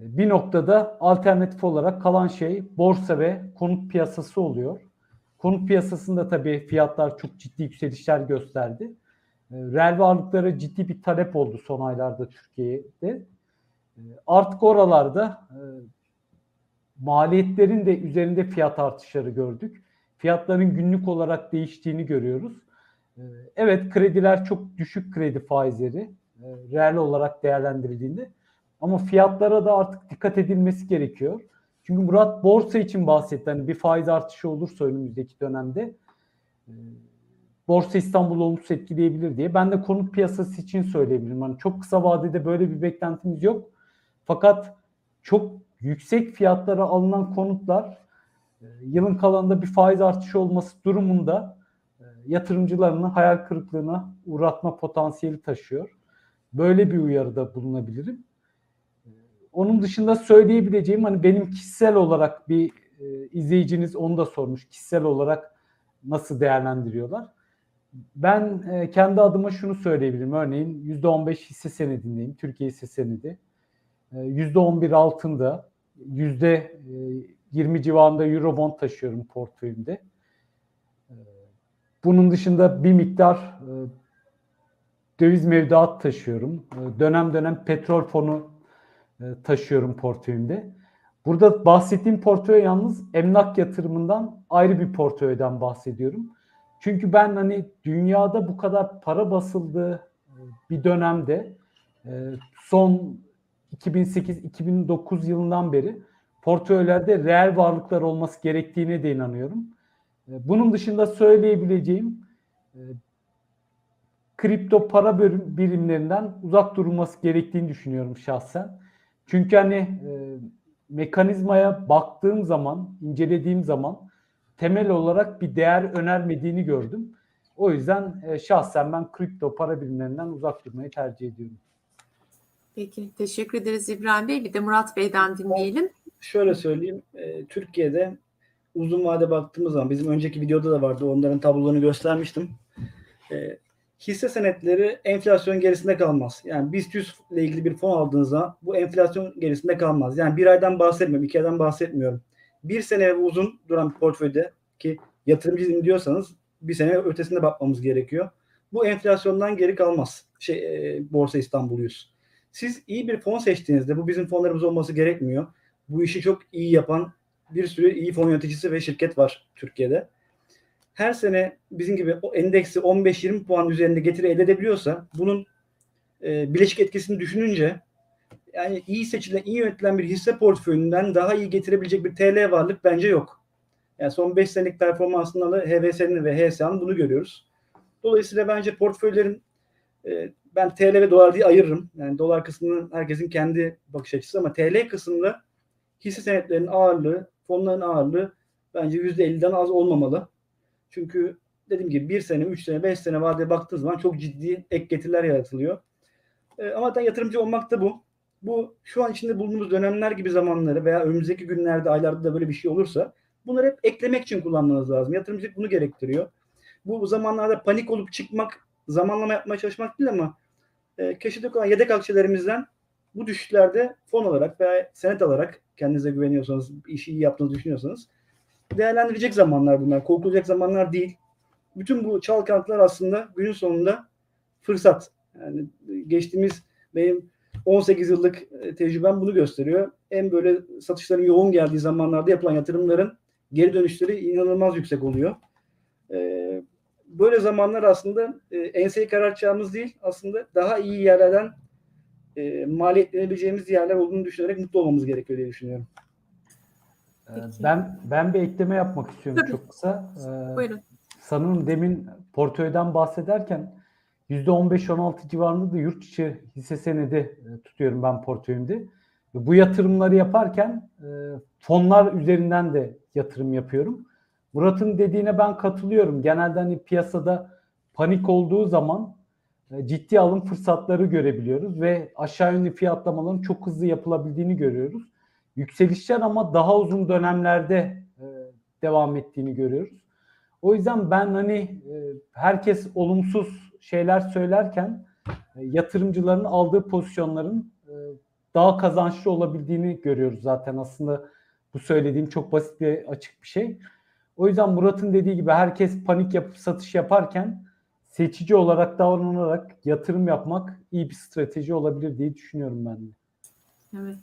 E, Bir noktada alternatif olarak kalan şey borsa ve konut piyasası oluyor. Konut piyasasında tabii fiyatlar çok ciddi yükselişler gösterdi. E, Reel varlıklara ciddi bir talep oldu son aylarda Türkiye'de. E, Artık oralarda e, maliyetlerin de üzerinde fiyat artışları gördük. Fiyatların günlük olarak değiştiğini görüyoruz. E, Evet krediler çok düşük kredi faizleri e, reel olarak değerlendirildiğinde ama fiyatlara da artık dikkat edilmesi gerekiyor. Çünkü Murat borsa için bahsetti. Hani bir faiz artışı olursa önümüzdeki dönemde e, Borsa İstanbul olumsuz etkileyebilir diye. Ben de konut piyasası için söyleyebilirim. Hani çok kısa vadede böyle bir beklentimiz yok. Fakat çok yüksek fiyatlara alınan konutlar e, yılın kalanında bir faiz artışı olması durumunda e, yatırımcılarını hayal kırıklığına uğratma potansiyeli taşıyor. Böyle bir uyarıda bulunabilirim. E, Onun dışında söyleyebileceğim hani benim kişisel olarak bir e, izleyiciniz onu da sormuş. Kişisel olarak nasıl değerlendiriyorlar? Ben kendi adıma şunu söyleyebilirim. Örneğin %15 hisse senedindeyim. Türkiye hisse senedi. E, %11 altında, %20 civarında Eurobond taşıyorum portföyümde. E, bunun dışında bir miktar e, döviz mevduat taşıyorum. E, dönem dönem petrol fonu e, taşıyorum portföyümde. Burada bahsettiğim portföy yalnız emlak yatırımından ayrı bir portföyden bahsediyorum. Çünkü ben hani dünyada bu kadar para basıldığı e, bir dönemde e, son 2008-2009 yılından beri portföylerde reel varlıklar olması gerektiğine de inanıyorum. E, Bunun dışında söyleyebileceğim e, kripto para birimlerinden uzak durulması gerektiğini düşünüyorum şahsen. Çünkü hani e, mekanizmaya baktığım zaman, incelediğim zaman temel olarak bir değer önermediğini gördüm. O yüzden e, şahsen ben kripto para birimlerinden uzak durmayı tercih ediyorum.
Peki teşekkür ederiz İbrahim Bey. Bir de Murat Bey'den dinleyelim.
Şöyle söyleyeyim. e, Türkiye'de uzun vade baktığımız zaman bizim önceki videoda da vardı. Onların tablolarını göstermiştim. E, hisse senetleri enflasyon gerisinde kalmaz. Yani BIST 100 ile ilgili bir fon aldığınızda bu enflasyon gerisinde kalmaz. Yani bir aydan bahsetmiyorum, iki aydan bahsetmiyorum. Bir sene ve uzun duran bir portföyde ki yatırımcıyım diyorsanız bir sene ötesinde bakmamız gerekiyor. Bu enflasyondan geri kalmaz. Şey, e, Borsa İstanbul 100. Siz iyi bir fon seçtiğinizde bu bizim fonlarımız olması gerekmiyor. Bu işi çok iyi yapan bir sürü iyi fon yöneticisi ve şirket var Türkiye'de. Her sene bizim gibi o endeksi 15-20 puan üzerinde getiri elde edebiliyorsa bunun e, bileşik etkisini düşününce yani iyi seçilen, iyi yönetilen bir hisse portföyünden daha iyi getirebilecek bir TL varlık bence yok. Yani son 5 senelik performansında da HVS'nin ve HSA'nın bunu görüyoruz. Dolayısıyla bence portföylerin e, ben TL ve dolar diye ayırırım. Yani dolar kısmını herkesin kendi bakış açısı ama TL kısmında hisse senetlerinin ağırlığı, fonların ağırlığı bence %50'den az olmamalı. Çünkü dediğim gibi bir sene, üç sene, beş sene vadeye baktığı zaman çok ciddi ek getiriler yaratılıyor. E, ama zaten yatırımcı olmak da bu. Bu şu an içinde bulunduğumuz dönemler gibi zamanları veya önümüzdeki günlerde, aylarda da böyle bir şey olursa bunları hep eklemek için kullanmanız lazım. Yatırımcılık bunu gerektiriyor. Bu zamanlarda panik olup çıkmak, zamanlama yapmaya çalışmak değil ama e, keşfedek olan yedek akçelerimizden bu düşüşlerde fon olarak veya senet alarak kendinize güveniyorsanız, işi iyi yaptığınızı düşünüyorsanız değerlendirecek zamanlar bunlar. Korkulacak zamanlar değil. Bütün bu çalkantılar aslında günün sonunda fırsat. Yani geçtiğimiz benim 18 yıllık e, tecrübem bunu gösteriyor. En böyle satışların yoğun geldiği zamanlarda yapılan yatırımların geri dönüşleri inanılmaz yüksek oluyor. Böyle zamanlar aslında e, enseyi karartacağımız değil, aslında daha iyi yerlerden e, maliyetlenebileceğimiz yerler olduğunu düşünerek mutlu olmamız gerekiyor diye düşünüyorum.
Ee,
Peki.
Ben ben bir ekleme yapmak istiyorum
Tabii.
çok kısa. Ee,
Buyurun.
sanırım demin portföyden bahsederken %15-16 civarında da yurt içi hisse senedi e, tutuyorum ben portföyümde. Ve Bu yatırımları yaparken e, fonlar üzerinden de yatırım yapıyorum. Murat'ın dediğine ben katılıyorum. Genelde hani piyasada panik olduğu zaman e, ciddi alım fırsatları görebiliyoruz ve aşağı yönlü fiyatlamaların çok hızlı yapılabildiğini görüyoruz. Yükselişler ama daha uzun dönemlerde e, devam ettiğini görüyoruz. O yüzden ben hani e, herkes olumsuz şeyler söylerken yatırımcıların aldığı pozisyonların daha kazançlı olabildiğini görüyoruz zaten aslında bu söylediğim çok basit ve açık bir şey. O yüzden Murat'ın dediği gibi herkes panik yapıp satış yaparken seçici olarak davranarak yatırım yapmak iyi bir strateji olabilir diye düşünüyorum ben de.
Evet.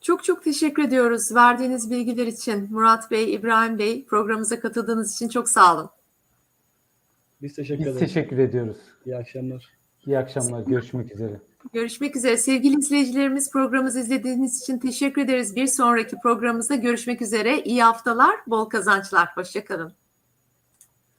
Çok çok teşekkür ediyoruz verdiğiniz bilgiler için. Murat Bey, İbrahim Bey programımıza katıldığınız için çok sağ olun.
Biz teşekkür
Biz
ederiz.
teşekkür ediyoruz.
İyi akşamlar.
İyi akşamlar. Görüşmek üzere.
Görüşmek üzere. Sevgili izleyicilerimiz programımızı izlediğiniz için teşekkür ederiz. Bir sonraki programımızda görüşmek üzere. İyi haftalar, bol kazançlar. Hoşçakalın.